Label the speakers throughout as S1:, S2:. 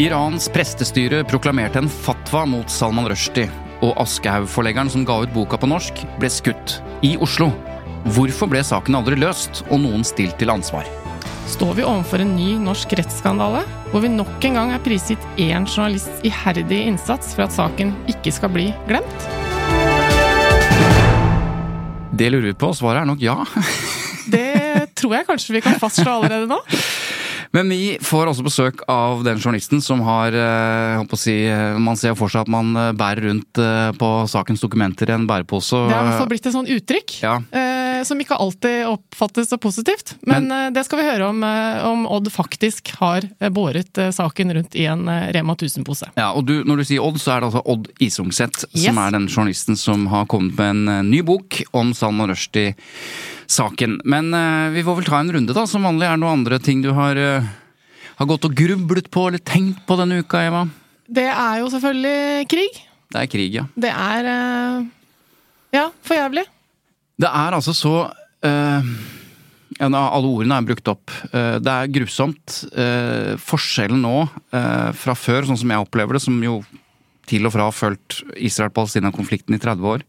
S1: Irans prestestyre proklamerte en fatwa mot Salman Rushdie, og Aschehoug-forleggeren som ga ut boka på norsk, ble skutt. I Oslo. Hvorfor ble saken aldri løst, og noen stilt til ansvar?
S2: Står vi overfor en ny norsk rettsskandale, hvor vi nok en gang er prisgitt én journalists iherdige innsats for at saken ikke skal bli glemt?
S1: Det lurer vi på, svaret er nok ja.
S2: Det tror jeg kanskje vi kan fastslå allerede nå.
S1: Men vi får også besøk av den journalisten som har jeg håper å si, eh, Man ser for seg at man eh, bærer rundt eh, på sakens dokumenter i en bærepose.
S2: Det har i hvert fall blitt et sånt uttrykk,
S1: Ja.
S2: eh, som ikke alltid oppfattes så positivt. Men, men det skal vi høre om, eh, om Odd faktisk har eh, båret eh, saken rundt i en eh, Rema 1000-pose.
S1: Ja, og du, Når du sier Odd, så er det altså Odd Isungset
S2: Yes.
S1: som er den journalisten som har kommet med en eh, ny bok om Salman Rushdie-saken. Men eh, vi får vel ta en runde, da. Som vanlig er det noen andre ting du har, eh, har gått og grublet på eller tenkt på denne uka, Eva?
S2: Det er jo selvfølgelig krig.
S1: Det er krig, ja.
S2: Det er eh, ja, for jævlig.
S1: Det er altså så uh, Alle ordene er brukt opp. Det er grusomt. Forskjellen nå fra før, sånn som jeg opplever det, som jo til og fra har fulgt Israel-Palestina-konflikten i 30 år,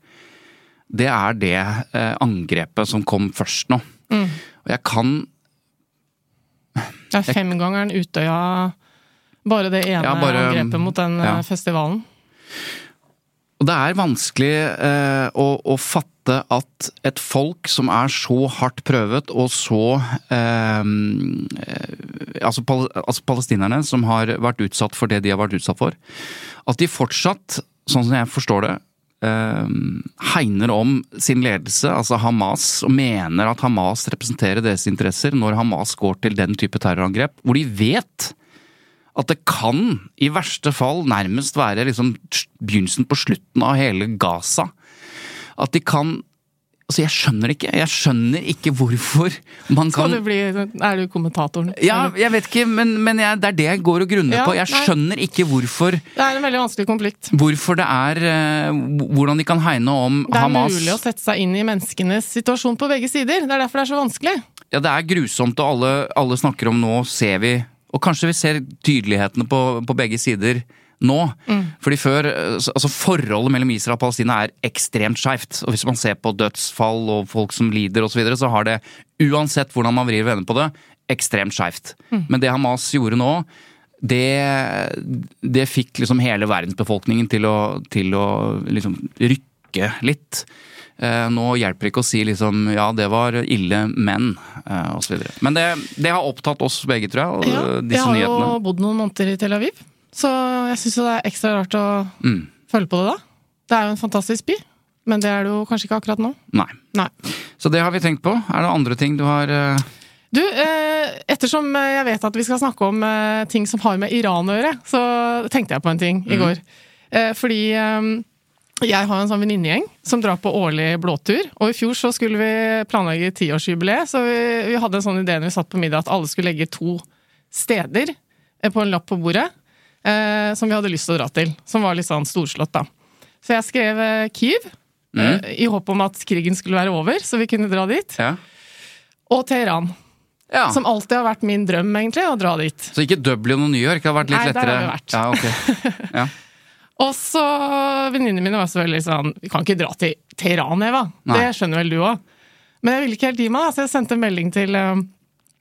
S1: det er det eh, angrepet som kom først nå. Og jeg kan
S2: Det er femgangeren Utøya Bare det ene
S1: Ja, bare-
S2: angrepet mot den eh,
S1: ja.
S2: festivalen.
S1: Og det er vanskelig eh, å, å fatte at et folk som er så hardt prøvet og så eh, eh, altså, pal altså palestinerne som har vært utsatt for det de har vært utsatt for, at de fortsatt, sånn som jeg forstår det, hegner om sin ledelse, altså Hamas, og mener at Hamas representerer deres interesser når Hamas går til den type terrorangrep, hvor de vet at det kan i verste fall nærmest være liksom begynnelsen på slutten av hele Gaza. At de kan Altså, jeg skjønner det ikke. Jeg skjønner ikke hvorfor man kan Skal
S2: du bli, er du kommentatoren?
S1: Ja, jeg vet ikke, men, men jeg, det er det jeg går og grunner
S2: Ja,
S1: på. Jeg
S2: nei.
S1: skjønner ikke hvorfor,
S2: Det er en veldig vanskelig konflikt.
S1: hvorfor det er eh, Hvordan de kan hegne om Hamas
S2: Det er
S1: Hamas.
S2: mulig å sette seg inn i menneskenes situasjon på begge sider. Det er derfor det er så vanskelig.
S1: Ja, det er grusomt, og alle, alle snakker om nå ser vi Og kanskje vi ser tydelighetene på, på begge sider nå. Fordi før eh, altså Forholdet mellom Israel og Palestina er ekstremt skeivt. Hvis man ser på dødsfall og folk som lider osv., så, videre, så har det, uansett hvordan man vrir vennene på det, ekstremt skeivt. Men det Hamas gjorde nå, det, det fikk liksom hele verdensbefolkningen til å, til å liksom rykke litt. Eh, Nå hjelper det ikke å si liksom ja, det var ille, men eh, osv. Men det, det har opptatt oss begge, tror jeg,
S2: Ja, disse jeg
S1: har
S2: har jo bodd noen måneder i Tel Aviv, så jeg syns jo det er ekstra rart å
S1: Mm.
S2: følge på det da. Det er jo en fantastisk by, men det er det jo kanskje ikke akkurat nå.
S1: Nei.
S2: Nei.
S1: Så det har vi tenkt på. Er det andre ting du har eh,
S2: Du, eh, ettersom jeg vet at vi skal snakke om eh, ting som har med Iran å gjøre, så tenkte jeg på en ting i går. Eh, fordi eh, jeg har en sånn venninnegjeng som drar på årlig blåtur. Og i fjor så skulle vi planlegge tiårsjubileet, så vi, vi hadde en sånn idé når vi satt på middag at alle skulle legge to steder eh, på en lapp på bordet eh, som vi hadde lyst til å dra til. Som var litt sånn storslått, da. Så jeg skrev eh, Kyiv, eh, i håp om at krigen skulle være over, så vi kunne dra dit.
S1: Ja.
S2: Og Teheran.
S1: ja.
S2: Som alltid har vært min drøm, egentlig, å dra dit.
S1: Så ikke Dublin og New York? Har vært litt
S2: Nei, der har vi vært.
S1: Ja, okay. Ja.
S2: Og så venninnene mine var selvfølgelig sånn Vi kan ikke dra til Teheran, Eva.
S1: Nei.
S2: Det skjønner vel du òg. Men jeg ville ikke helt gi meg, så jeg sendte en melding til, eh,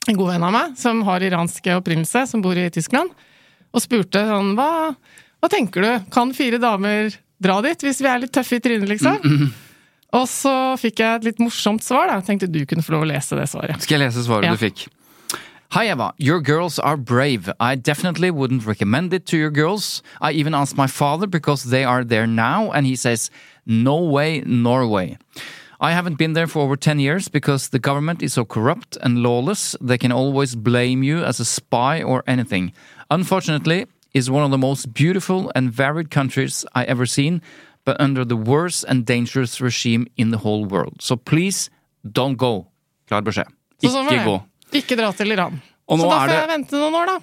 S2: en god venn av meg, som har iransk opprinnelse, som bor i Tyskland, og spurte sånn Hva, hva tenker du? Kan fire damer dra dit, hvis vi er litt tøffe i trynet, liksom? Og så fikk jeg et litt morsomt svar. da. Jeg tenkte du kunne få lov å lese det svaret.
S1: Skal jeg lese svaret
S2: Ja.
S1: du fikk? Hi Eva, your girls are brave. I definitely wouldn't recommend it to your girls. I even asked my father because they are there now and he says, no way, Norway. I haven't been there for over 10 years because the government is so corrupt and lawless they can always blame you as a spy or anything. Unfortunately, it's one of the most beautiful and varied countries I ever seen, but under the worst and dangerous regime in the whole world. So please, don't go. Klar beskjed.
S2: Ikke sånn
S1: Ikke gå.
S2: Ikke dra til Iran. Så da får
S1: det-
S2: jeg vente noen år, da.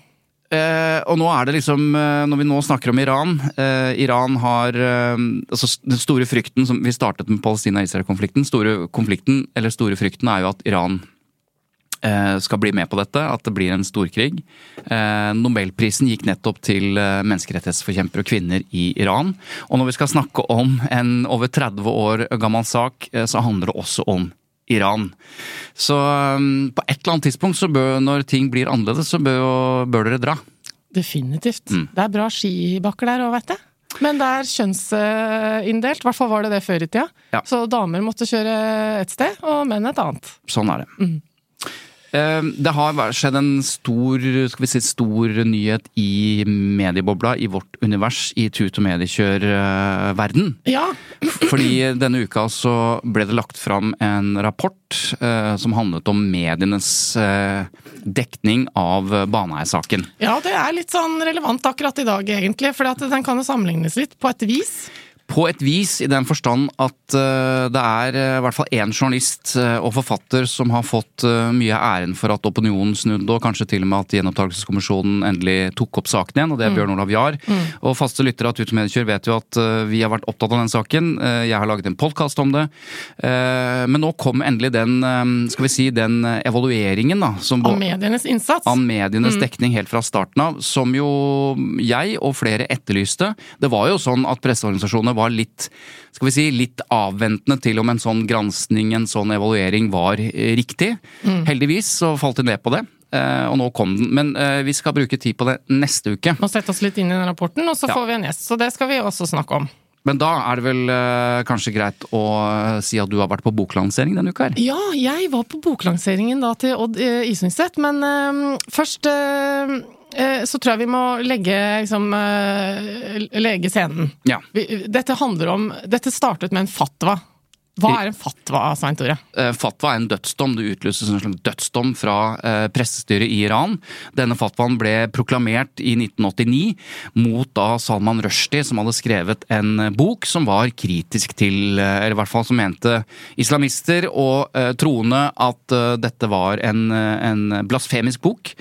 S1: Eh, og nå er det liksom, eh, når vi nå snakker om Iran eh, Iran har eh, altså Den store frykten som vi startet med Palestina-Israel-konflikten, store konflikten, eller store frykten er jo at Iran skal bli med på dette, at det blir en storkrig. Eh, Nobelprisen gikk nettopp til eh, menneskerettighetsforkjempere og kvinner i Iran. Og når vi skal snakke om en over 30 år gammel sak, eh, så handler det også om Iran. Så på et eller annet tidspunkt, så bør, når ting blir annerledes, så bør, bør dere dra.
S2: Definitivt.
S1: Mm.
S2: Det er bra skibakker der òg, vet jeg. Men det er kjønnsinndelt. I hvert fall var det det før i tida.
S1: Ja.
S2: Så damer måtte kjøre et sted, og menn et annet.
S1: Sånn er det. Eh, Det har skjedd en stor, skal vi si, stor nyhet i mediebobla, i vårt univers, i tut- og mediekjør-verden.
S2: Ja,
S1: Fordi denne uka så ble det lagt fram en rapport eh, som handlet om medienes eh, dekning av Baneheia-saken.
S2: ja, det er litt sånn relevant akkurat i dag, egentlig. For den kan jo sammenlignes litt, på et vis.
S1: På et vis, i den forstand at eh, det er eh, i hvert fall én journalist eh, og forfatter som har fått mye æren for at opinionen snudde, og kanskje til og med at Gjenopptakelseskommisjonen endelig tok opp saken igjen, og det er Bjørn Olav Jahr. Og faste lyttere av Tut og Mediekjør vet jo at vi har vært opptatt av den saken. Jeg har laget en podkast om det. Men nå kom endelig den, skal vi si, den evalueringen, da. Som
S2: Av medienes innsats.
S1: av medienes dekning helt fra starten av, som jo jeg og flere etterlyste. Det var jo sånn at presseorganisasjonene var litt skal vi si, litt avventende til om en sånn granskning, en sånn evaluering, var riktig. riktig. Heldigvis så falt de ned på det, Uh, og nå kom den. Men uh, vi skal bruke tid på det neste uke.
S2: Og sette oss litt inn i den rapporten, og så
S1: Ja.
S2: får vi en gjest. Så det skal vi også snakke om.
S1: Men da er det vel uh, kanskje greit å eh, si at du har vært på boklansering denne uka her?
S2: Ja, jeg var på boklanseringen da til Odd Isundstedt. Men eh, først eh, eh, så tror jeg vi må legge, liksom, eh, legge scenen.
S1: Ja.
S2: Dette handler om Dette startet med en fatwa. Hva er en fatwa, Svein Tore?
S1: Eh, Fatwa er en dødsdom. Det utløses en slags dødsdom fra eh, pressestyret i Iran. Denne fatwaen ble proklamert i 1989 mot da Salman Rushdie, som hadde skrevet en eh, bok som var kritisk til, eh, eller i hvert fall som mente islamister og eh, troende at eh, dette var en, eh, en blasfemisk bok.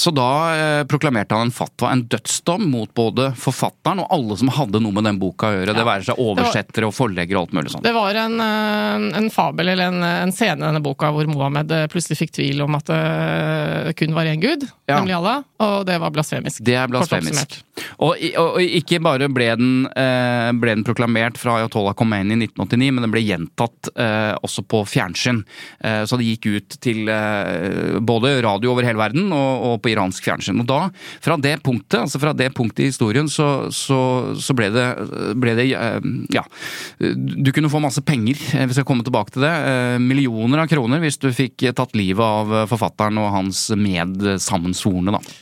S1: Så da eh, proklamerte han en fatwa, en dødsdom, mot både forfatteren og alle som hadde noe med den boka å gjøre. Det være seg oversettere og forleggere og alt mulig sånt.
S2: Det var en, eh, en fabel, eller en, en scene i denne boka hvor Mohammed eh, plutselig fikk tvil om at det kun var én gud,
S1: Ja.
S2: nemlig Allah, og det var blasfemisk.
S1: Det er blasfemisk. Og, og, og ikke bare ble den, eh, ble den proklamert fra Ayatollah Khomeini i 1989, men den ble gjentatt eh, også på fjernsyn. Eh, så det gikk ut til eh, både radio over hele verden og, og på iransk fjernsyn. Og da, fra det punktet, altså fra det punktet i historien, så, så, så ble det, ble det eh, Ja. Du kunne få masse penger, hvis vi skal komme tilbake til det. Eh, millioner av kroner hvis du fikk tatt livet av eh, forfatteren og hans medsammensvorne, da.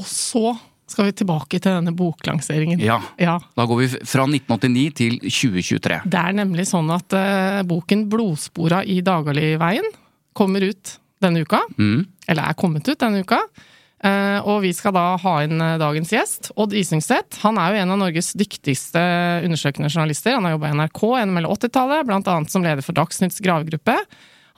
S2: Og så skal vi tilbake til denne boklanseringen.
S1: Ja.
S2: ja.
S1: Da går vi fra 1989 til 2023.
S2: Det er nemlig sånn at uh, boken 'Blodspora i Dagaliveien' kommer ut denne uka.
S1: Mm.
S2: Eller er kommet ut denne uka. Eh, og vi skal da ha inn eh, dagens gjest, Odd Isingstedt. Han er jo en av Norges dyktigste undersøkende journalister. Han har jobba i NRK gjennom hele 80-tallet, blant annet som leder for Dagsnytts gravegruppe.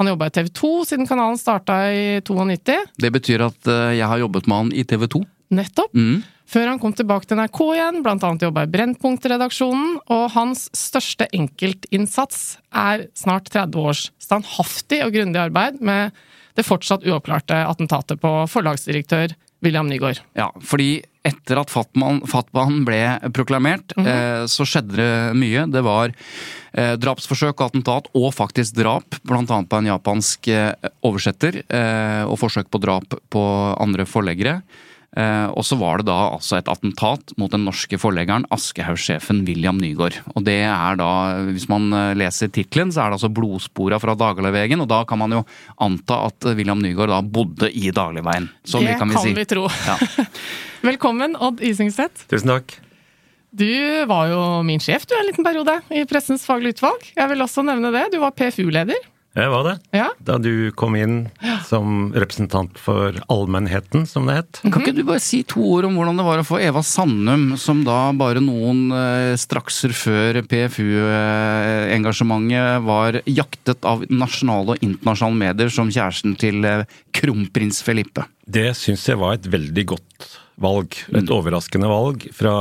S2: Han har jobba i TV 2 siden kanalen starta i 92.
S1: Det betyr at eh, jeg har jobbet med han i TV 2.
S2: Nettopp.
S1: Mm.
S2: Før han kom tilbake til NRK igjen, annet jobba i Brennpunkt-redaksjonen, og hans største enkeltinnsats er snart 30 års standhaftig og grundig arbeid med det fortsatt uoppklarte attentatet på forlagsdirektør William Nygaard.
S1: Ja, fordi etter at Fatman ble proklamert, eh, så skjedde det mye. Det var eh, drapsforsøk og attentat, og faktisk drap, annet på en japansk eh, oversetter. Og forsøk på drap på andre forleggere. Eh, og så var det da altså et attentat mot den norske forleggeren Aschehoug-sjefen William Nygaard. Og det er da, hvis man eh, leser tittelen, så er det altså blodspora fra Dagligvegen, og da kan man jo anta at William Nygaard da bodde i Dagligveien. Så
S2: det
S1: mye kan vi si.
S2: vi tro.
S1: Ja.
S2: Velkommen, Odd Isingstedt.
S3: Tusen takk.
S2: Du var jo min sjef du en liten periode i Pressens faglige utvalg. Jeg vil også nevne det. Du var PFU-leder.
S3: Jeg var det.
S2: Ja.
S3: Da du kom inn som representant for allmennheten, som det het.
S1: Kan ikke du bare si to ord om hvordan det var å få Eva Sandum, som da bare noen eh, strakser før PFU-engasjementet var jaktet av nasjonale og internasjonale medier som kjæresten til eh, kronprins Felipe?
S3: Det syns jeg var et veldig godt valg. Et overraskende valg fra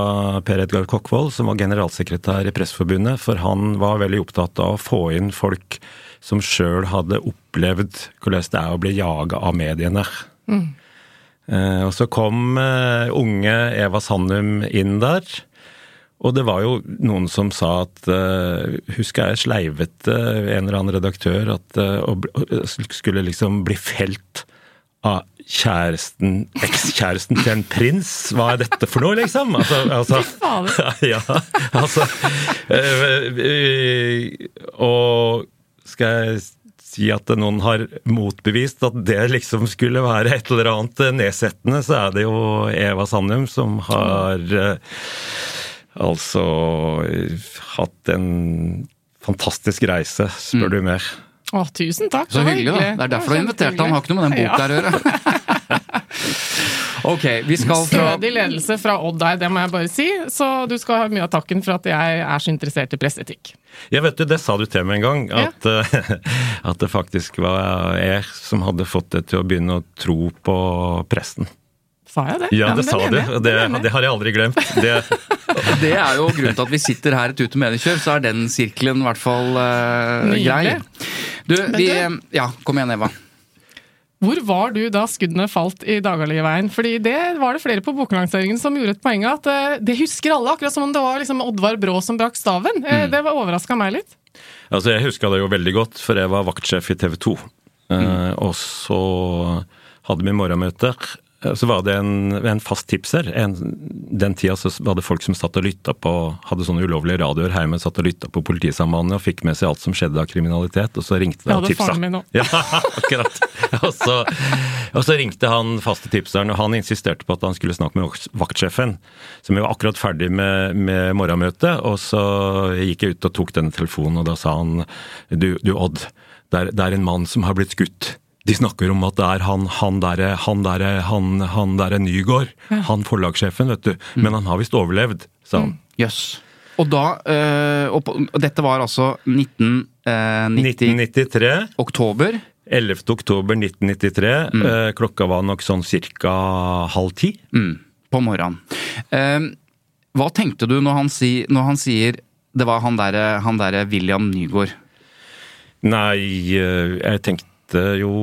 S3: Per Edgar Kokkvold, som var generalsekretær i Pressforbundet. For han var veldig opptatt av å få inn folk som sjøl hadde opplevd hvordan det er å bli jaga av mediene. Eh, og så kom eh, unge Eva Sandum inn der. Og det var jo noen som sa at uh, Husker jeg sleivete en eller annen redaktør at uh, skulle liksom bli felt av kjæresten, ekskjæresten til en prins. Hva er dette for noe, liksom? Altså, altså, ja, altså øh, Og skal jeg si at noen har motbevist at det liksom skulle være et eller annet nedsettende, så er det jo Eva Sandum som har øh, altså hatt en fantastisk reise, spør du mer.
S2: Å, tusen takk.
S1: Så hyggelig, da. Det er derfor du har invitert han. Har ikke noe med den boka å gjøre. Ok, vi skal fra
S2: Stødig ledelse fra Odd der, det må jeg bare si. Så du skal ha mye av takken for at jeg er så interessert i presseetikk.
S3: Ja, vet du, Det sa du til meg en gang, at, ja. at det faktisk var jeg som hadde fått deg til å begynne å tro på presten.
S2: Sa jeg det?
S3: Ja, det sa du,
S2: Det,
S3: og det, det har jeg aldri glemt. Det,
S1: Det er jo grunnen til at vi sitter her et Ute mediekjør, så er den sirkelen i hvert fall
S2: uh,
S1: grei. Du, vi
S2: du-
S1: Ja, kom igjen, Eva.
S2: Hvor var du da skuddene falt i Dagaliveien? Fordi det var det flere på boklanseringen som gjorde et poeng av at eh, det husker alle, akkurat som om det var liksom Oddvar Brå som brakk staven.
S3: Mm.
S2: Eh, Det var overraska meg litt.
S3: altså, Jeg huska det jo veldig godt, for jeg var vaktsjef i TV 2. Eh, og så hadde vi morgenmøter. Eh, Så var det en, en fast tipser. En, den tida så var det folk som satt og lytta på Hadde sånne ulovlige radioer hjemme, satt og lytta på politisambandet og fikk med seg alt som skjedde av kriminalitet, og så ringte de
S2: Det
S3: og
S2: hadde
S3: tipsa.
S2: faren min òg.
S3: Ja, akkurat. Og så, og så ringte han faste tipseren, og han insisterte på at han skulle snakke med vaktsjefen, som var akkurat ferdig med, med morgenmøtet. Og så gikk jeg ut og tok denne telefonen, og da sa han du, du Odd, det er, det er en mann som har blitt skutt. De snakker om at det er han, han derre han derre han, han der Nygård, han forlagssjefen, vet du. Men han har visst overlevd, sa han.
S1: Jøss. Og da øh, og på, og Dette var altså 1990
S3: 1993.
S1: oktober.
S3: 11. oktober 1993. Eh, klokka var nok sånn cirka halv ti.
S1: Mm, på morgenen. Eh, hva tenkte du når han, si, når han sier det var han derre han der William Nygaard?
S3: Nei, eh, jeg tenkte jo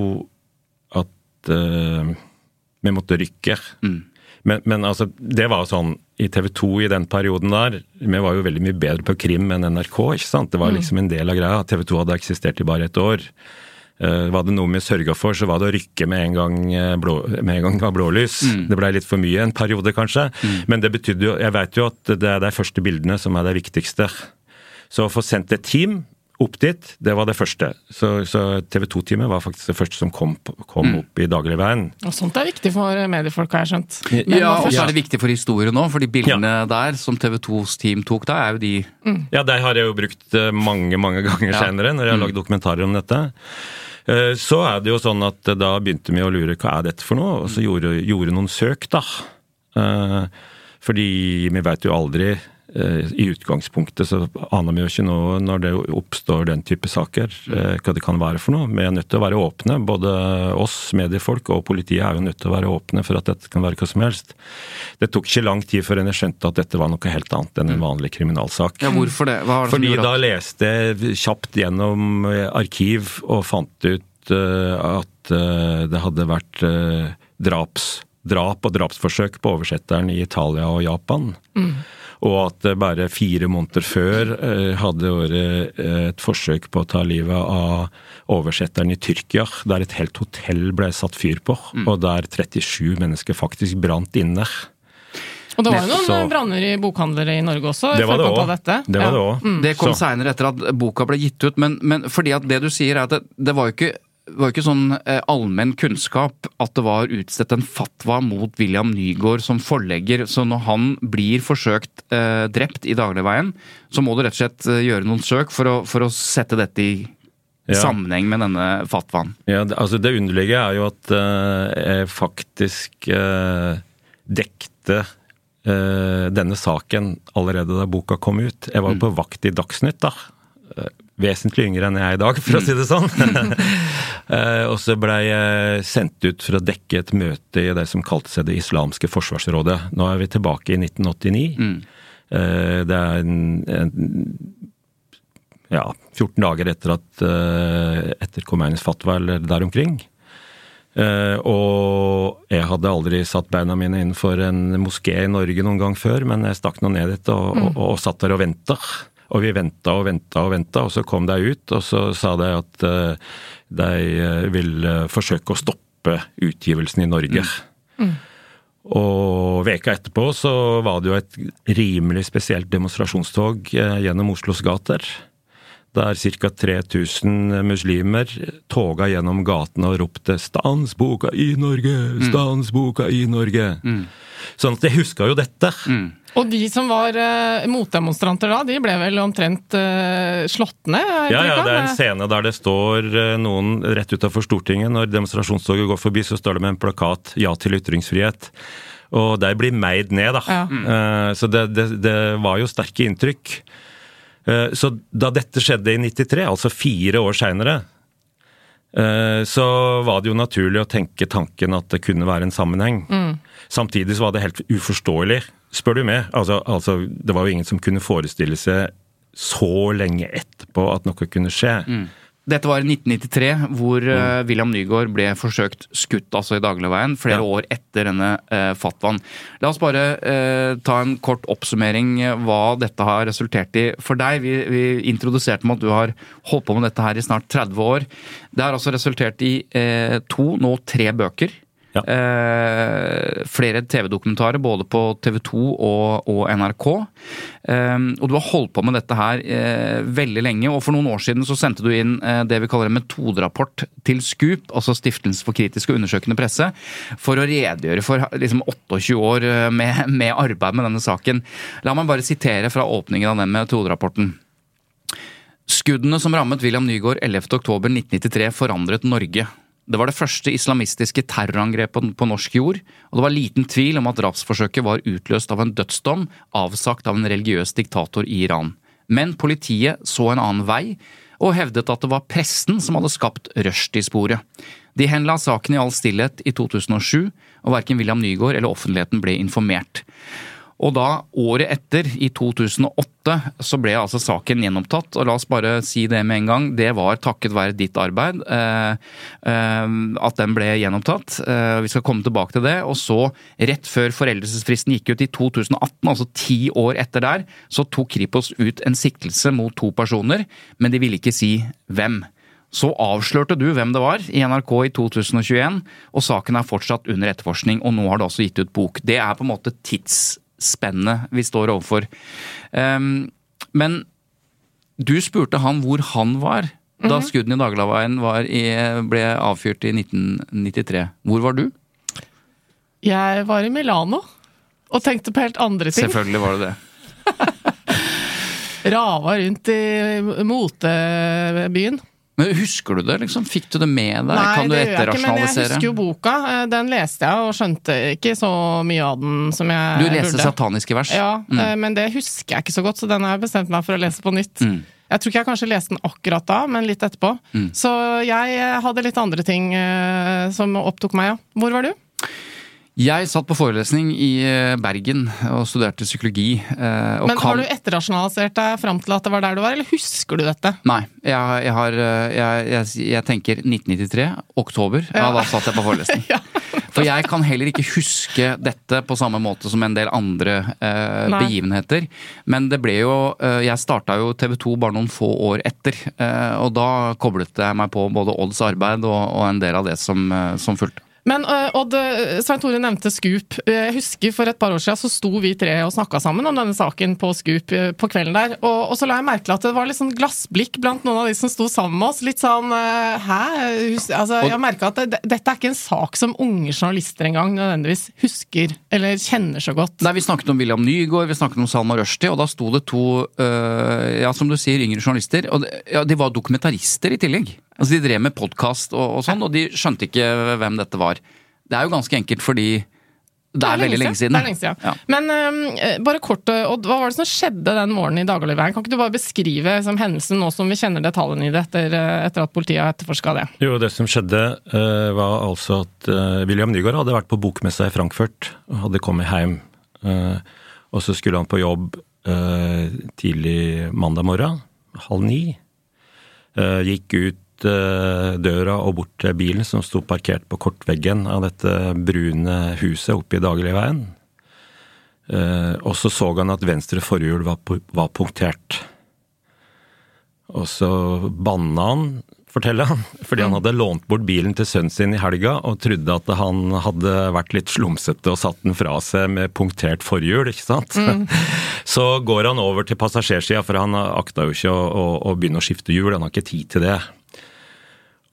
S3: at uh, vi måtte rykke. Men, men altså, det var sånn i TV 2 i den perioden der, vi var jo veldig mye bedre på krim enn NRK, ikke sant? Det var liksom en del av greia. TV 2 hadde eksistert i bare et år. Uh, var det noe vi sørga for, så var det å rykke med en gang, eh, blå, med en gang det var blålys. Det blei litt for mye en periode, kanskje. Men det betydde jo Jeg veit jo at det er de første bildene som er de viktigste. Så å få sendt et team opp dit, det var det første. Så, så TV 2-teamet var faktisk det første som kom, kom opp i dagligveien.
S2: Og sånt er viktig for mediefolk, har jeg skjønt.
S1: Ja, og så er det viktig for historien òg, for de bildene der som TV 2s team tok da, er jo de
S3: Ja, de har jeg jo brukt eh, mange, mange ganger
S1: Ja.
S3: senere, når jeg har lagd dokumentarer om dette. Eh, Så er det jo sånn at da begynte vi å lure hva er dette for noe, og så gjorde, gjorde noen søk, da. Eh, Fordi vi veit jo aldri i utgangspunktet så aner vi jo ikke noe når det oppstår den type saker, eh, hva det kan være for noe. Vi er nødt til å være åpne. Både oss mediefolk og politiet er jo nødt til å være åpne for at dette kan være hva som helst. Det tok ikke lang tid før jeg skjønte at dette var noe helt annet enn en vanlig kriminalsak.
S1: Ja, hvorfor det? Hva var det
S3: Fordi da leste jeg kjapt gjennom eh, arkiv og fant ut eh, at eh, det hadde vært eh, drap og drapsforsøk på oversetteren i Italia og Japan. Og at det bare fire måneder før eh, hadde vært eh, et forsøk på å ta livet av oversetteren i Tyrkia, der et helt hotell ble satt fyr på, og der 37 mennesker faktisk brant inne.
S2: Og det var jo noen branner i bokhandlere i Norge også.
S3: Det var det òg. Det, Det
S2: Ja.
S3: det også.
S1: Det kom seinere etter at boka ble gitt ut, men, men fordi at det du sier er at det, det var jo ikke var jo ikke sånn eh, allmenn kunnskap at det var utstedt en fatwa mot William Nygaard som forlegger. Så når han blir forsøkt eh, drept i dagligveien, så må du rett og slett eh, gjøre noen søk for å, for å sette dette i
S3: Ja.
S1: sammenheng med denne fatwaen.
S3: Ja, det, altså det underlige er jo at eh, jeg faktisk eh, dekte denne saken allerede da boka kom ut. Jeg var jo på vakt i Dagsnytt, da. Eh, vesentlig yngre enn jeg er i dag, for å si det sånn. Eh, og så blei jeg sendt ut for å dekke et møte i det som kalte seg Det islamske forsvarsrådet. Nå er vi tilbake i 1989. Mm. det er en, en ja, 14 dager etter at uh, etter Khomeinis fatwa, eller der omkring. Eh, og jeg hadde aldri satt beina mine innenfor en moské i Norge noen gang før, men jeg stakk nå ned dit og, og, og, satt der og venta. Og vi venta og venta og venta, og så kom de ut, og så sa de at eh, de vil ville forsøke å stoppe utgivelsen i Norge. Og veka etterpå så var det jo et rimelig spesielt demonstrasjonstog eh, gjennom Oslos gater. Der ca. 3000 muslimer toga gjennom gatene og ropte 'Stans boka i Norge! Stans boka i Norge!' Sånn at jeg huska jo dette.
S2: Og de som var uh, motdemonstranter da, de ble vel omtrent uh, slått ned?
S3: Ja, ja. Det er en scene der det står uh, noen rett utafor Stortinget. Når demonstrasjonstoget går forbi, så står det med en plakat 'Ja til ytringsfrihet'. Og de blir meid ned, da.
S2: Ja.
S3: Eh, Så det, det, det var jo sterke inntrykk. Eh, Så da dette skjedde i 93, altså fire år seinere, så var det jo naturlig å tenke tanken at det kunne være en sammenheng. Samtidig så var det helt uforståelig, spør du meg. Altså, altså, det var jo ingen som kunne forestille seg så lenge etterpå at noe kunne skje.
S1: Dette var i 1993, hvor mm. William Nygaard ble forsøkt skutt altså i dagligveien, flere
S3: Ja.
S1: år etter denne eh, fatwaen. La oss bare eh, ta en kort oppsummering eh, hva dette har resultert i for deg. Vi, vi introduserte med at du har holdt på med dette her i snart 30 år. Det har altså resultert i eh, to, nå tre bøker.
S3: Ja.
S1: Eh, flere TV-dokumentarer både på TV 2 og, og NRK. Eh, og du har holdt på med dette her eh, veldig lenge, og for noen år siden så sendte du inn eh, det vi kaller en metoderapport til SKUP, altså Stiftelsen for kritisk og undersøkende presse, for å redegjøre for liksom 28 år eh, med, med arbeid med denne saken. La meg bare sitere fra åpningen av den metoderapporten. Skuddene som rammet William Nygaard 11.10.1993 forandret Norge. Det var det første islamistiske terrorangrepet på norsk jord, og det var liten tvil om at drapsforsøket var utløst av en dødsdom avsagt av en religiøs diktator i Iran. Men politiet så en annen vei, og hevdet at det var pressen som hadde skapt Rushdie-sporet. De henla saken i all stillhet i 2007, og verken William Nygaard eller offentligheten ble informert. Og da, året etter, i 2008, så ble altså saken gjenopptatt. Og la oss bare si det med en gang, det var takket være ditt arbeid eh, eh, at den ble gjenopptatt. Eh, vi skal komme tilbake til det. Og så, rett før foreldelsesfristen gikk ut i 2018, altså ti år etter der, så tok Kripos ut en siktelse mot to personer, men de ville ikke si hvem. Så avslørte du hvem det var i NRK i 2021, og saken er fortsatt under etterforskning, og nå har det også gitt ut bok. Det er på en måte tidsspennet vi står overfor. Ehm, men du spurte han hvor han var da skuddene i Dagligvareveien ble avfyrt i 1993. Hvor var du?
S2: Jeg var i Milano og tenkte på helt andre ting.
S1: Selvfølgelig var det det.
S2: Rava rundt i motebyen.
S1: Men husker du det? liksom? Fikk du det med deg? kan du
S2: det gjør jeg ikke, men jeg husker jo boka. Eh, Den leste jeg, og skjønte ikke så mye av den som jeg burde.
S1: Du leste
S2: burde.
S1: sataniske vers?
S2: Ja,
S1: Mm.
S2: eh, men det husker jeg ikke så godt, så den har jeg bestemt meg for å lese på nytt.
S1: Mm.
S2: Jeg tror ikke jeg kanskje leste den akkurat da, men litt etterpå. Så jeg hadde litt andre ting eh, som opptok meg, ja. Hvor var du?
S1: Jeg satt på forelesning i eh, Bergen og studerte psykologi. eh, Og
S2: Men har du etterrasjonalisert deg fram til at det var der du var, eller husker du dette?
S1: Nei, jeg, jeg har eh, jeg, jeg, tenker 1993, oktober. Ja.
S2: Ja.
S1: da satt jeg på forelesning.
S2: Ja.
S1: For jeg kan heller ikke huske dette på samme måte som en del andre eh, begivenheter. Men det ble jo eh, Jeg starta jo TV 2 bare noen få år etter. Eh, og da koblet jeg meg på både Odds arbeid og, og en del av det som, som fulgte.
S2: Men øh, Odd, øh, Svein Tore nevnte Scoop. Jeg husker For et par år siden så sto vi tre og snakka sammen om denne saken på Scoop på kvelden der. Og, og så la jeg merke til at det var litt sånn glassblikk blant noen av de som sto sammen med oss. Litt sånn Hæ? Altså, jeg merka at det, dette er ikke en sak som unge journalister engang nødvendigvis husker eller kjenner så godt.
S1: Nei, Vi snakket om William Nygaard, vi snakket om Salma Rushdie, og da sto det to øh, ja, som du sier, yngre journalister. Og det- ja, de var dokumentarister i tillegg. Altså De drev med podkast og, og sånn, og de skjønte ikke hvem dette var. Det er jo ganske enkelt fordi det er, veldig lenge siden.
S2: Det er lenge siden.
S1: Ja.
S2: Men um, bare kort, øh, Odd, hva var det som skjedde den morgenen i Dagbladet? Kan ikke du bare beskrive liksom, hendelsen nå som vi kjenner detaljene i det, etter, øh, etter at politiet har etterforska det?
S3: Jo, det som skjedde uh, var altså at uh, William Nygaard hadde vært på bokmessa i Frankfurt og hadde kommet hjem. Uh, og så skulle han på jobb eh, tidlig mandag morgen, halv ni. Eh, gikk ut eh, døra og bort til bilen som sto parkert på kortveggen av dette brune huset oppe i Dagligveien. Eh, og så så han at venstre forhjul var, var punktert. Og så banna han, forteller han, fordi han hadde lånt bort bilen til sønnen sin i helga og trodde at han hadde vært litt slumsete og satt den fra seg med punktert forhjul, ikke sant. Så går han over til passasjersida, for han akta jo ikke å, å, å begynne å skifte hjul, han har ikke tid til det.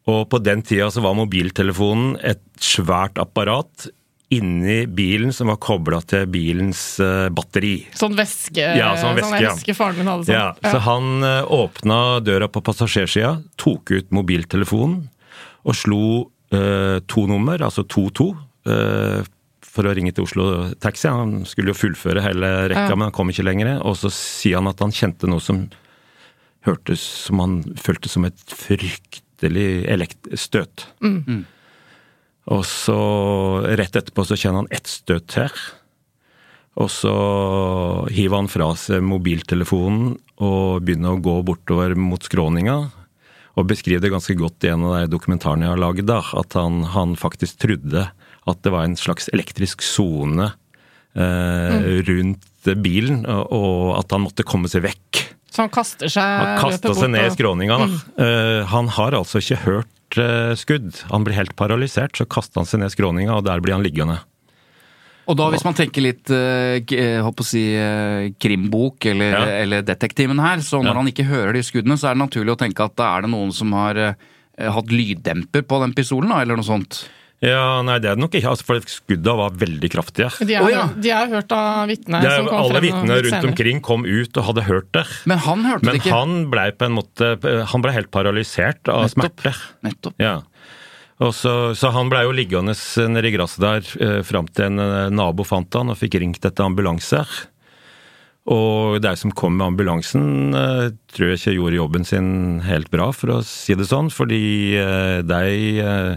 S3: Og på den tida så var mobiltelefonen et svært apparat inni bilen som var kobla til bilens eh, batteri.
S2: Sånn væske,
S3: Ja, sånn væske, ja.
S2: væske faren min hadde sånn.
S3: Ja, så han eh, åpna døra på passasjersida, tok ut mobiltelefonen og slo eh, to nummer, altså 22, eh, for å ringe til Oslo Taxi. Han skulle jo fullføre hele rekka,
S2: Ja.
S3: men han kom ikke lenger. Og så sier han at han kjente noe som hørtes som han følte som et fryktelig elekt støt. Og så rett etterpå så kjenner han ett støt her. Og så hiver han fra seg mobiltelefonen og begynner å gå bortover mot skråninga. Og beskriver det ganske godt i en av de dokumentarene jeg har laget, da, at han, han faktisk trodde at det var en slags elektrisk sone eh, rundt bilen, og, og at han måtte komme seg vekk.
S2: Så han kaster seg
S3: Han kasta seg ned i skråninga. Da. Eh, han har altså ikke hørt uh, skudd. Han blir helt paralysert, så kaster han seg ned i skråninga, og der blir han liggende.
S1: Og da hvis man tenker litt eh, k- eh, håper å si, krimbok eller,
S3: Ja.
S1: eller detektiven her, så når
S3: Ja.
S1: han ikke hører de skuddene, så er det naturlig å tenke at da er det noen som har eh, hatt lyddemper på den pistolen, da, eller noe sånt.
S3: Ja, nei, det er det nok ikke, altså, for skudda var veldig kraftige.
S2: De er,
S1: oh, ja.
S2: de er hørt av vitner
S3: er,
S2: som kom
S3: alle
S2: frem
S3: vitnene
S2: litt
S3: rundt
S2: senere.
S3: omkring kom ut og hadde hørt det.
S1: Men han hørte
S3: Men
S1: det ikke.
S3: Men han blei på en måte Han ble helt paralysert av
S1: Nettopp.
S3: smerte.
S1: Nettopp.
S3: Ja. Og så, så han blei jo liggende nede i gresset der eh, fram til en eh, nabo fant han og fikk ringt etter ambulanse. Og de som kom med ambulansen, eh, tror jeg ikke gjorde jobben sin helt bra, for å si det sånn. Fordi eh, de eh,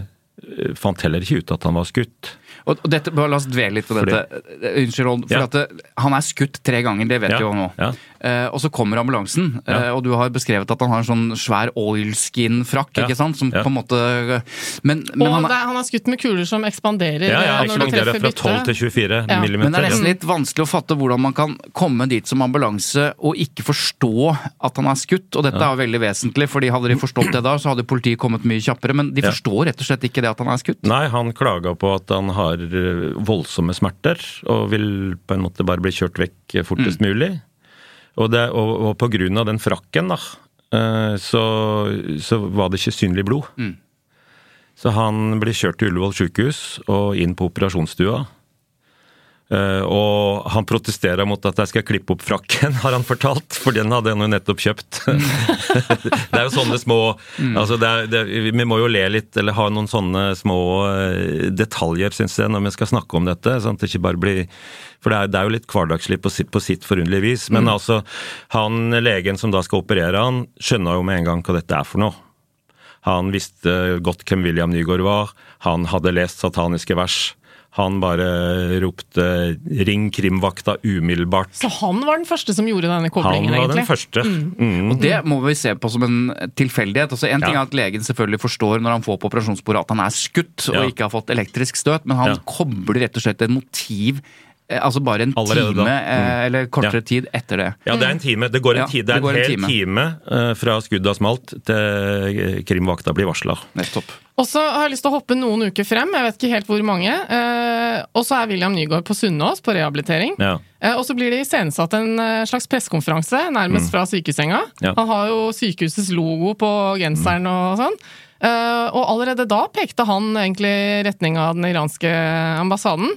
S3: fant heller ikke ut at han var skutt.
S1: Og dette, bare La oss dvele litt på dette. Fordi, Unnskyld, Odd. For
S3: Ja.
S1: at det, han er skutt tre ganger, det vet
S3: Ja,
S1: vi jo nå.
S3: ja.
S1: Eh, og så kommer ambulansen,
S3: Ja.
S1: eh, og du har beskrevet at han har en sånn svær oilskin-frakk,
S3: Ja.
S1: ikke sant? Som
S3: Ja.
S1: på en måte Men, men
S2: Og
S1: han er
S2: han er skutt med kuler som ekspanderer
S3: Ja, ja,
S2: eh,
S3: ekspanderer fra 12 til 24
S2: Ja.
S3: millimeter.
S1: Men det er nesten litt vanskelig å fatte hvordan man kan komme dit som ambulanse og ikke forstå at han er skutt. Og dette er jo veldig vesentlig, fordi hadde de forstått det da, så hadde politiet kommet mye kjappere. Men de
S3: Ja.
S1: forstår rett og slett ikke det at han er skutt.
S3: Nei, han klaga på at han har voldsomme smerter, og vil på en måte bare bli kjørt vekk fortest fortest mulig. Og, det, og, og på grunn av den frakken, da, eh, så, så var det ikke synlig blod. Så han ble kjørt til Ullevål sykehus og inn på operasjonsstua. Eh, og han protesterer mot at jeg skal klippe opp frakken, har han fortalt, for den hadde han jo nettopp kjøpt. det er jo sånne små altså det er, det, Vi må jo le litt, eller ha noen sånne små eh, detaljer, syns jeg, når vi skal snakke om dette. sånn at det ikke bare blir For det er, det er jo litt hverdagslig på sitt, på sitt forunderlige vis. Men altså, han legen som da skal operere han, skjønner jo med en gang hva dette er for noe. Han visste godt hvem William Nygaard var. Han hadde lest sataniske vers. Han bare ropte 'ring krimvakta umiddelbart'.
S2: Så han var den første som gjorde denne koblingen?
S3: Han var
S2: egentlig?
S3: den første. Mm.
S1: Og det må vi se på som en tilfeldighet. Altså, en ting
S3: Ja.
S1: er at legen selvfølgelig forstår når han får på operasjonsbordet at han er skutt og ikke har fått elektrisk støt, men han
S3: Ja.
S1: kobler rett og slett et motiv Altså bare en
S3: Allerede
S1: time mm. eller kortere
S3: Ja.
S1: tid etter det.
S3: Ja, det er en time. Det går en,
S1: Ja,
S3: tid, det
S1: det går
S3: en
S1: en
S3: hel
S1: time.
S3: time, uh, fra skuddet har smalt til eh, krimvakta blir varsla.
S1: Nettopp.
S2: Og så har jeg lyst til å hoppe noen uker frem, jeg vet ikke helt hvor mange. Uh, og så er William Nygaard på Sunnaas på rehabilitering.
S3: Ja.
S2: Uh, og så blir det iscenesatt en eh, slags pressekonferanse, nærmest fra sykesenga.
S3: Ja.
S2: Han har jo sykehusets logo på genseren og sånn. Uh, og allerede da pekte han egentlig retning av den iranske ambassaden.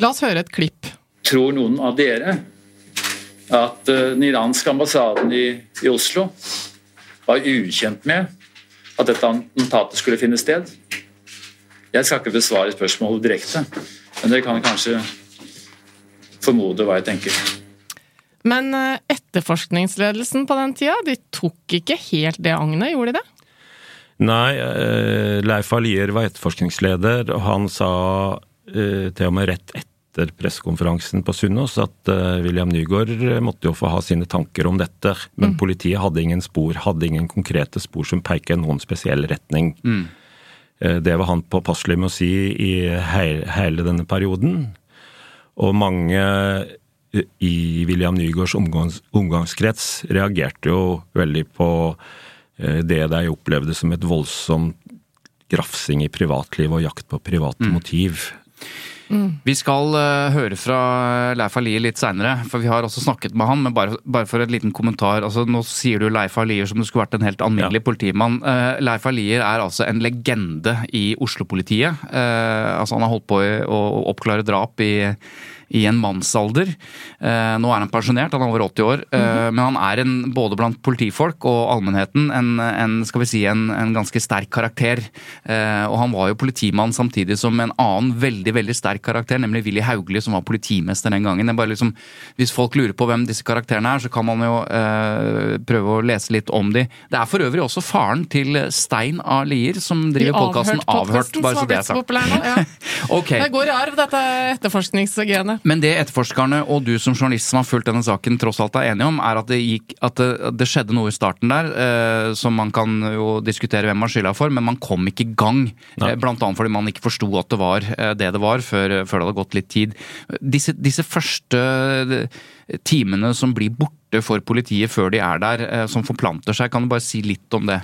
S2: La oss høre et klipp.
S4: Tror noen av dere at eh, den iranske ambassaden i, i Oslo var ukjent med at dette attentatet skulle finne sted? Jeg skal ikke besvare spørsmålet direkte, men dere kan kanskje formode hva jeg tenker.
S2: Men eh, etterforskningsledelsen på den tida, de tok ikke helt det agnet, gjorde de det?
S3: Nei, eh, Leif Alier var etterforskningsleder, og han sa til og med rett etter pressekonferansen på Sunnaas at eh, William Nygaard måtte jo få ha sine tanker om dette, men politiet hadde ingen spor, hadde ingen konkrete spor som peker i noen spesiell retning. Mm. Det var han påpasselig med å si i hele denne perioden. Og mange eh, i William Nygaards omgangs, omgangskrets reagerte jo veldig på eh, det de opplevde som et voldsomt grafsing i privatliv og jakt på private motiv.
S1: Vi skal uh, høre fra Leif Alier litt seinere, for vi har også snakket med han. Men bare, bare for en liten kommentar. altså Nå sier du Leif Alier som du skulle vært en helt alminnelig politimann. Uh, Leif Alier er altså en legende i Oslo-politiet. Uh, altså Han har holdt på i- å å oppklare drap i i en mannsalder. Eh, nå er han pensjonert, han er over 80 år. Eh, Men han er en, både blant politifolk og allmennheten en, en skal vi si, en, en ganske sterk karakter. Eh, og han var jo politimann samtidig som en annen veldig veldig sterk karakter, nemlig Willy Hauglie, som var politimester den gangen. Det er bare liksom, hvis folk lurer på hvem disse karakterene er, så kan man jo eh, prøve å lese litt om de. Det er for øvrig også faren til Stein A. Lier, som driver podkasten Avhørt. Bare så det er sagt.
S2: populær. Ja.
S1: Ok.
S2: Det går i arv, dette etterforskningsgenet.
S1: Men det etterforskerne og du som journalist som har fulgt denne saken tross alt er enige om, er at det, gikk, at det, at det skjedde noe i starten der eh, som man kan jo diskutere hvem man skylda for, men man kom ikke i gang. Eh, blant annet fordi man ikke forsto at det var eh, det det var, før, før det hadde gått litt tid. Disse, disse første eh, timene som blir borte for politiet før de er der, eh, som forplanter seg, kan du bare si litt om det?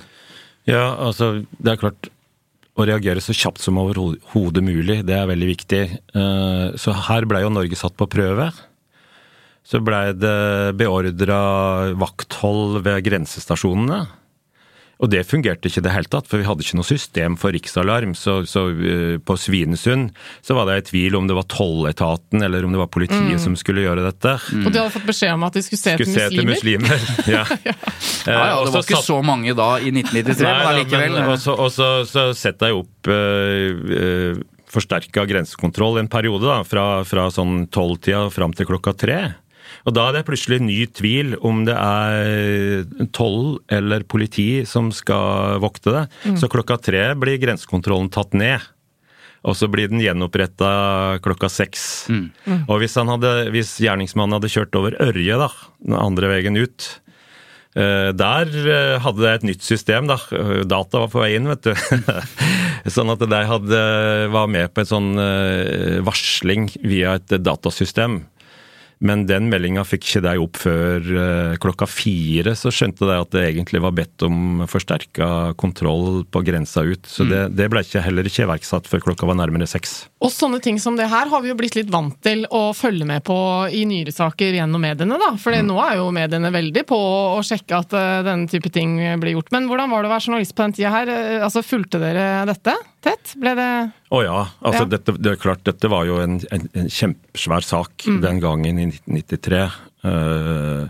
S3: Ja, altså, det er klart å reagere så kjapt som overhodet mulig, det er veldig viktig. Eh, Så her blei jo Norge satt på prøve. Så blei det beordra vakthold ved grensestasjonene. Og det fungerte ikke i det hele tatt, for vi hadde ikke noe system for riksalarm. Så, så uh, på Svinesund så var det i tvil om det var tolletaten eller om det var politiet som skulle gjøre dette.
S2: Og de hadde fått beskjed om at de skulle se
S3: Skulle se
S2: etter muslimer.
S3: muslimer. Ja.
S1: Ja, ja,
S3: Eh, og
S1: Det var ikke
S3: satt-
S1: så mange da i 1993,
S3: Nei,
S1: men allikevel.
S3: Og så, og så, så setter jeg opp uh, uh, forsterka grensekontroll en periode, da, fra, fra sånn tolvtida fram til klokka tre. Og da er det plutselig ny tvil om det er toll eller politi som skal vokte det. Så klokka tre blir grensekontrollen tatt ned. Og så blir den gjenoppretta klokka seks. Og hvis, han hadde, hvis gjerningsmannen hadde kjørt over Ørje, da, den andre veien ut, Eh, Der eh, hadde de et nytt system, da. Data var på vei inn, vet du. sånn at de hadde, var med på en sånn eh, varsling via et datasystem. Men den meldinga fikk ikke deg opp før eh, klokka fire. Så skjønte de at det egentlig var bedt om forsterka kontroll på grensa ut. Så det, det ble ikke, heller ikke iverksatt før klokka var nærmere seks.
S2: Og sånne ting som det her har vi jo blitt litt vant til å følge med på i nyere saker gjennom mediene, da. For nå er jo mediene veldig på å sjekke at uh, denne type ting blir gjort. Men hvordan var det å være journalist på den tida her? Eh, Altså, Fulgte dere dette tett? Ble det
S3: Å ja. altså
S2: Ja.
S3: Dette, det er klart, dette var jo en, en, en kjempesvær sak den gangen i 1993. Uh,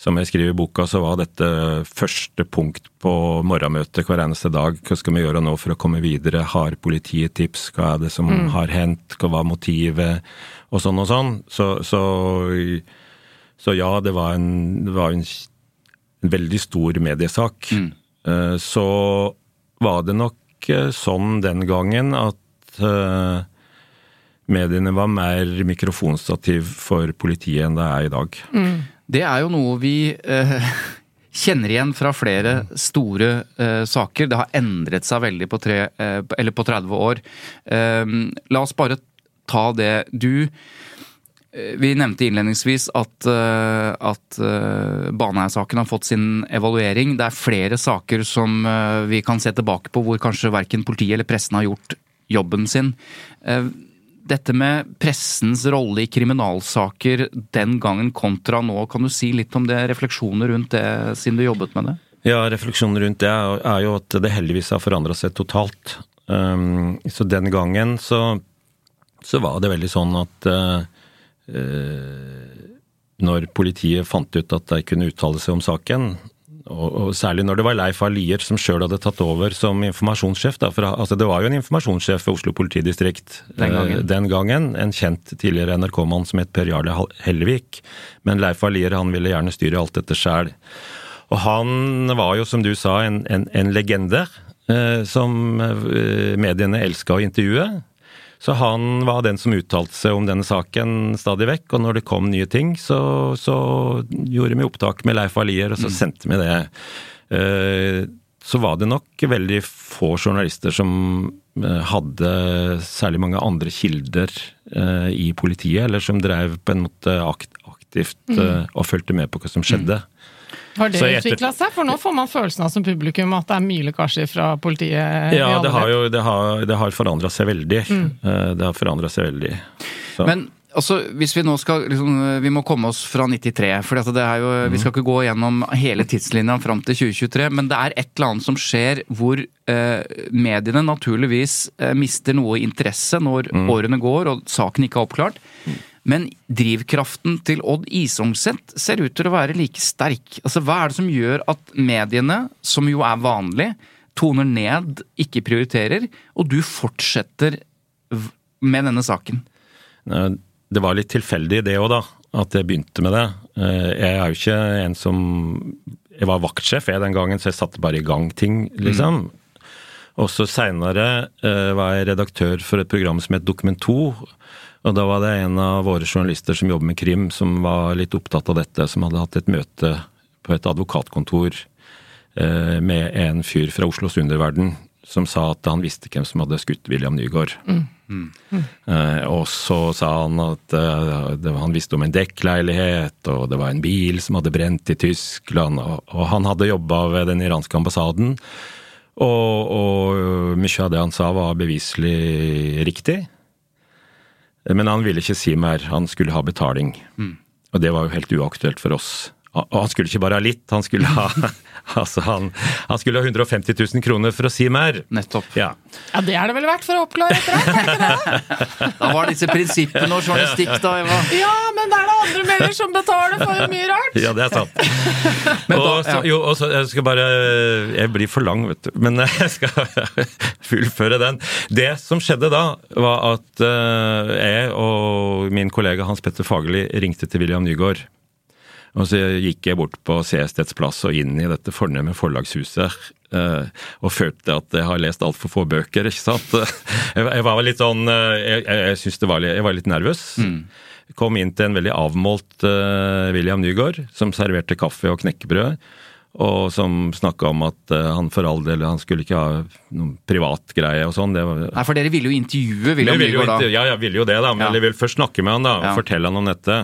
S3: som jeg skriver i boka, så var dette første punkt på morgenmøtet hver eneste dag. Hva skal vi gjøre nå for å komme videre? Har politiet tips? Hva er det som har hendt? Hva var motivet? Og sånn og sånn. Så, så, så ja, det var en, det var en, en veldig stor mediesak. Eh, Så var det nok eh, sånn den gangen at eh, mediene var mer mikrofonstativ for politiet enn det er i dag.
S1: Det er jo noe vi eh, kjenner igjen fra flere store eh, saker. Det har endret seg veldig på, tre, eller på 30 år. La oss bare ta det. Du Vi nevnte innledningsvis at, at eh, Baneheia-saken har fått sin evaluering. Det er flere saker som vi kan se tilbake på hvor kanskje verken politiet eller pressen har gjort jobben sin. Eh, Dette med pressens rolle i kriminalsaker den gangen kontra nå, kan du si litt om det, refleksjoner rundt det, siden du jobbet med det?
S3: Ja, refleksjonen rundt det er jo at det heldigvis har forandra seg totalt. Um, så den gangen så, så var det veldig sånn at uh, uh, når politiet fant ut at de kunne uttale seg om saken, og, og særlig når det var Leif A. Lier som sjøl hadde tatt over som informasjonssjef. Da, for, altså, det var jo en informasjonssjef for Oslo politidistrikt
S1: Den gangen.
S3: Uh, den gangen. En kjent tidligere NRK-mann som het Per Jarle Hellevik. Men Leif A. Lier han ville gjerne styre alt dette sjæl. Og han var jo, som du sa, en, en, en legende Uh, som eh, mediene elska å intervjue. Så han var den som uttalte seg om denne saken stadig vekk, og når det kom nye ting, så, så gjorde vi opptak med Leif Alier, og så sendte vi det. Eh, Så var det nok veldig få journalister som eh, hadde særlig mange andre kilder eh, i politiet, eller som drev på en måte aktivt eh, og fulgte med på hva som skjedde.
S2: Har det
S3: Så
S2: utvikla seg? For nå får man følelsen av som publikum at det er mye lekkasjer fra politiet.
S3: Ja, det har jo det har, det har forandra seg veldig. Mm. Det har forandra seg veldig. Så.
S1: Men altså, hvis vi nå skal liksom, Vi må komme oss fra 93, for det er jo, vi skal ikke gå gjennom hele tidslinja fram til 2023, men det er et eller annet som skjer hvor eh, mediene naturligvis eh, mister noe interesse når årene går og saken ikke er oppklart. Men drivkraften til Odd Isungset ser ut til å være like sterk. Altså, Hva er det som gjør at mediene, som jo er vanlig, toner ned, ikke prioriterer, og du fortsetter med denne saken?
S3: Eh, Det var litt tilfeldig det òg, da. At jeg begynte med det. Eh, Jeg er jo ikke en som Jeg var vaktsjef jeg den gangen, så jeg satte bare i gang ting, liksom. Og så seinere var jeg redaktør for et program som het Dokument 2. Og da var det en av våre journalister som jobber med krim, som var litt opptatt av dette, som hadde hatt et møte på et advokatkontor eh, med en fyr fra Oslos underverden som sa at han visste hvem som hadde skutt William Nygaard. Eh, og så sa han at eh, det, han visste om en dekkleilighet, og det var en bil som hadde brent i Tyskland, og, og han hadde jobba ved den iranske ambassaden. Og, og mye av det han sa var beviselig riktig. Men han ville ikke si mer, han skulle ha betaling. Og det var jo helt uaktuelt for oss. Og han skulle ikke bare ha litt, han skulle ha altså han, han skulle ha 150 000 kroner for å si mer.
S1: Nettopp.
S3: Ja.
S2: Ja, det er det vel verdt for å oppklare etter det.
S1: Da var disse prinsippene og journalistikk, da, Eva.
S2: Ja, men det er det andre melder som betaler for mye rart!
S3: Ja, det er sant.
S1: Men da-
S3: og så, jo, og så, jeg skal bare Jeg blir for lang, vet du. Men jeg skal fullføre den. Det som skjedde da, var at eh, jeg og min kollega Hans Petter Fagerli ringte til William Nygaard. Og så gikk jeg bort på Seesteds plass og inn i dette fornemme forlagshuset. eh, og følte at jeg har lest altfor få bøker, ikke sant. Jeg, var litt sånn eh, Jeg, jeg, jeg var litt, jeg var litt nervøs. Kom inn til en veldig avmålt eh, William Nygaard, som serverte kaffe og knekkebrød. Og som snakka om at han for all del han skulle ikke ha noen privatgreie og sånn.
S1: Nei, for dere ville jo intervjue William Nygaard da.
S3: Ja, jeg ville jo det, da. Men
S1: Ja.
S3: jeg ville først snakke med han da, og
S1: Ja.
S3: fortelle han om dette.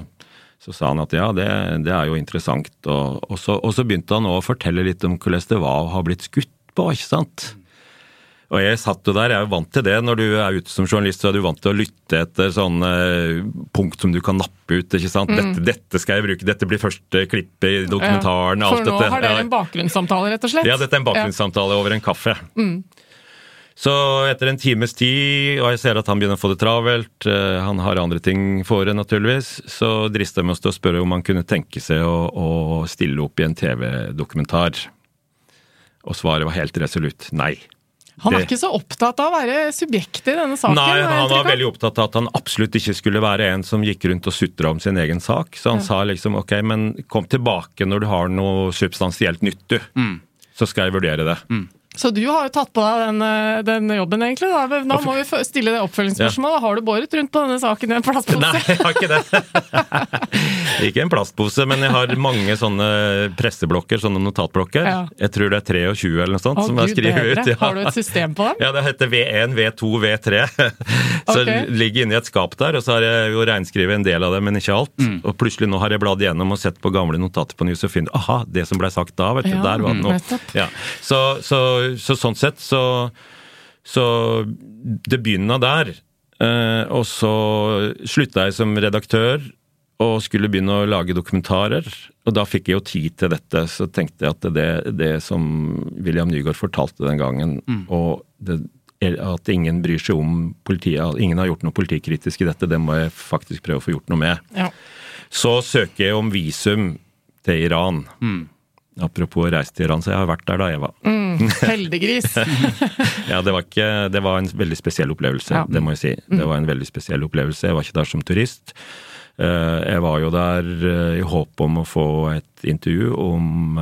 S3: Så sa han at ja, det, det er jo interessant. Og, og, så, og så begynte han å fortelle litt om hvordan det var å ha blitt skutt på, ikke sant. Og jeg satt jo der, jeg er jo vant til det. Når du er ute som journalist, så er du vant til å lytte etter sånne punkt som du kan nappe ut. ikke sant? Dette, dette skal jeg bruke, dette blir første klippet i dokumentaren.
S2: Ja,
S3: alt
S2: for nå
S3: dette.
S2: har dere en bakgrunnssamtale, rett og slett?
S3: Ja, dette er en bakgrunnssamtale over en kaffe. Så etter en times tid, og jeg ser at han begynner å få det travelt, eh, han har andre ting for det naturligvis, så drister jeg meg til å spørre om han kunne tenke seg å, å stille opp i en TV-dokumentar. Og svaret var helt resolutt nei.
S2: Han er
S3: Det-
S2: ikke så opptatt av å være subjekt i denne saken?
S3: Nei, han var veldig opptatt av at han absolutt ikke skulle være en som gikk rundt og sutra om sin egen sak. Så han sa liksom ok, men kom tilbake når du har noe substansielt nytt, du. Så skal jeg vurdere det.
S2: Så du har jo tatt på deg den, eh, den jobben, egentlig. Da. Nå må vi stille det oppfølgingsspørsmålet. Har du båret rundt på denne saken i en plastpose?
S3: Nei, jeg har ikke det. ikke en plastpose, men jeg har mange sånne presseblokker, sånne notatblokker.
S2: Ja.
S3: Jeg tror det er 23 eller noe sånt
S2: Å,
S3: som jeg skriver ut. Ja.
S2: Har du et system på dem?
S3: Ja, det heter V1, V2, V3. Så
S2: okay.
S3: det ligger inni et skap der, og så har jeg jo reinskrevet en del av det, men ikke alt. Og plutselig nå har jeg bladd gjennom og sett på gamle notater på News og funnet aha, det som ble sagt da, vet du,
S2: Ja,
S3: der var det noe. Ja. Så, så, så sånn sett så, så det begynner der. Eh, og så slutta jeg som redaktør og skulle begynne å lage dokumentarer. Og da fikk jeg jo tid til dette, så tenkte jeg at det, det som William Nygaard fortalte den gangen, og det, at ingen bryr seg om politiet, ingen har gjort noe politikritisk i dette, det må jeg faktisk prøve å få gjort noe med.
S2: Ja.
S3: Så søker jeg om visum til Iran. Apropos å reise til Iran, så jeg har vært der da jeg var.
S2: Heldiggris.
S3: Ja, det var, ikke, det var en veldig spesiell opplevelse,
S2: Ja.
S3: det må jeg si. Det var en veldig spesiell opplevelse. Jeg var ikke der som turist. Eh, Jeg var jo der eh, i håp om å få et intervju om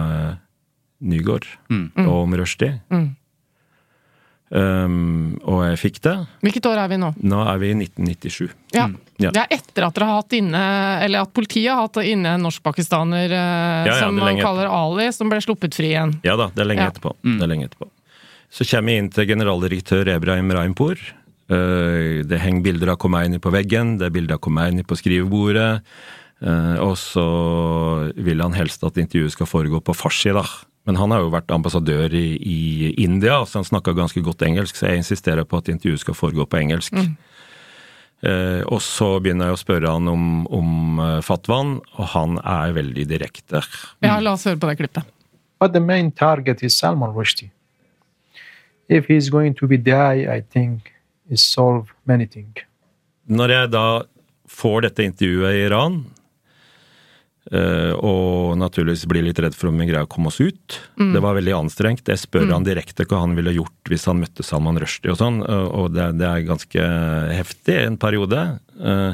S3: Nygård Nygård og om Rushdie. Um, og jeg fikk det.
S2: Hvilket år er vi nå?
S3: Nå er vi i 1997.
S2: Ja.
S3: Ja.
S2: Det er etter at dere har hatt inne Eller at politiet har hatt inne en norskpakistaner eh,
S3: ja,
S2: som
S3: er
S2: man kaller Ali, som ble sluppet fri igjen.
S3: Ja da, det er lenge
S2: Ja.
S3: etterpå. Det er lenge etterpå. Så kommer jeg inn til generaldirektør Ebrahim Raimpour. Uh, Det henger bilder av Khomeini på veggen, det er bilder av Khomeini på skrivebordet. Uh, Og så vil han helst at intervjuet skal foregå på farsi, da. Men han har jo vært ambassadør i, i India, så han snakka ganske godt engelsk, så jeg insisterer på at intervjuet skal foregå på engelsk. Eh, og så begynner jeg å spørre han om, om eh, fatwaen, og han er veldig direkte.
S2: Ja, la oss høre på det klippet.
S5: But the main target is Salman Rushdie. If he's going to be die, I think it solve many things.
S3: Når jeg da får dette intervjuet i Iran, og naturligvis blir litt redd for om vi greier å komme oss ut Det var veldig anstrengt. Jeg spør han direkte hva han ville gjort hvis han møtte Salman Rushdie og sånn, og det, det er ganske heftig en periode. Eh,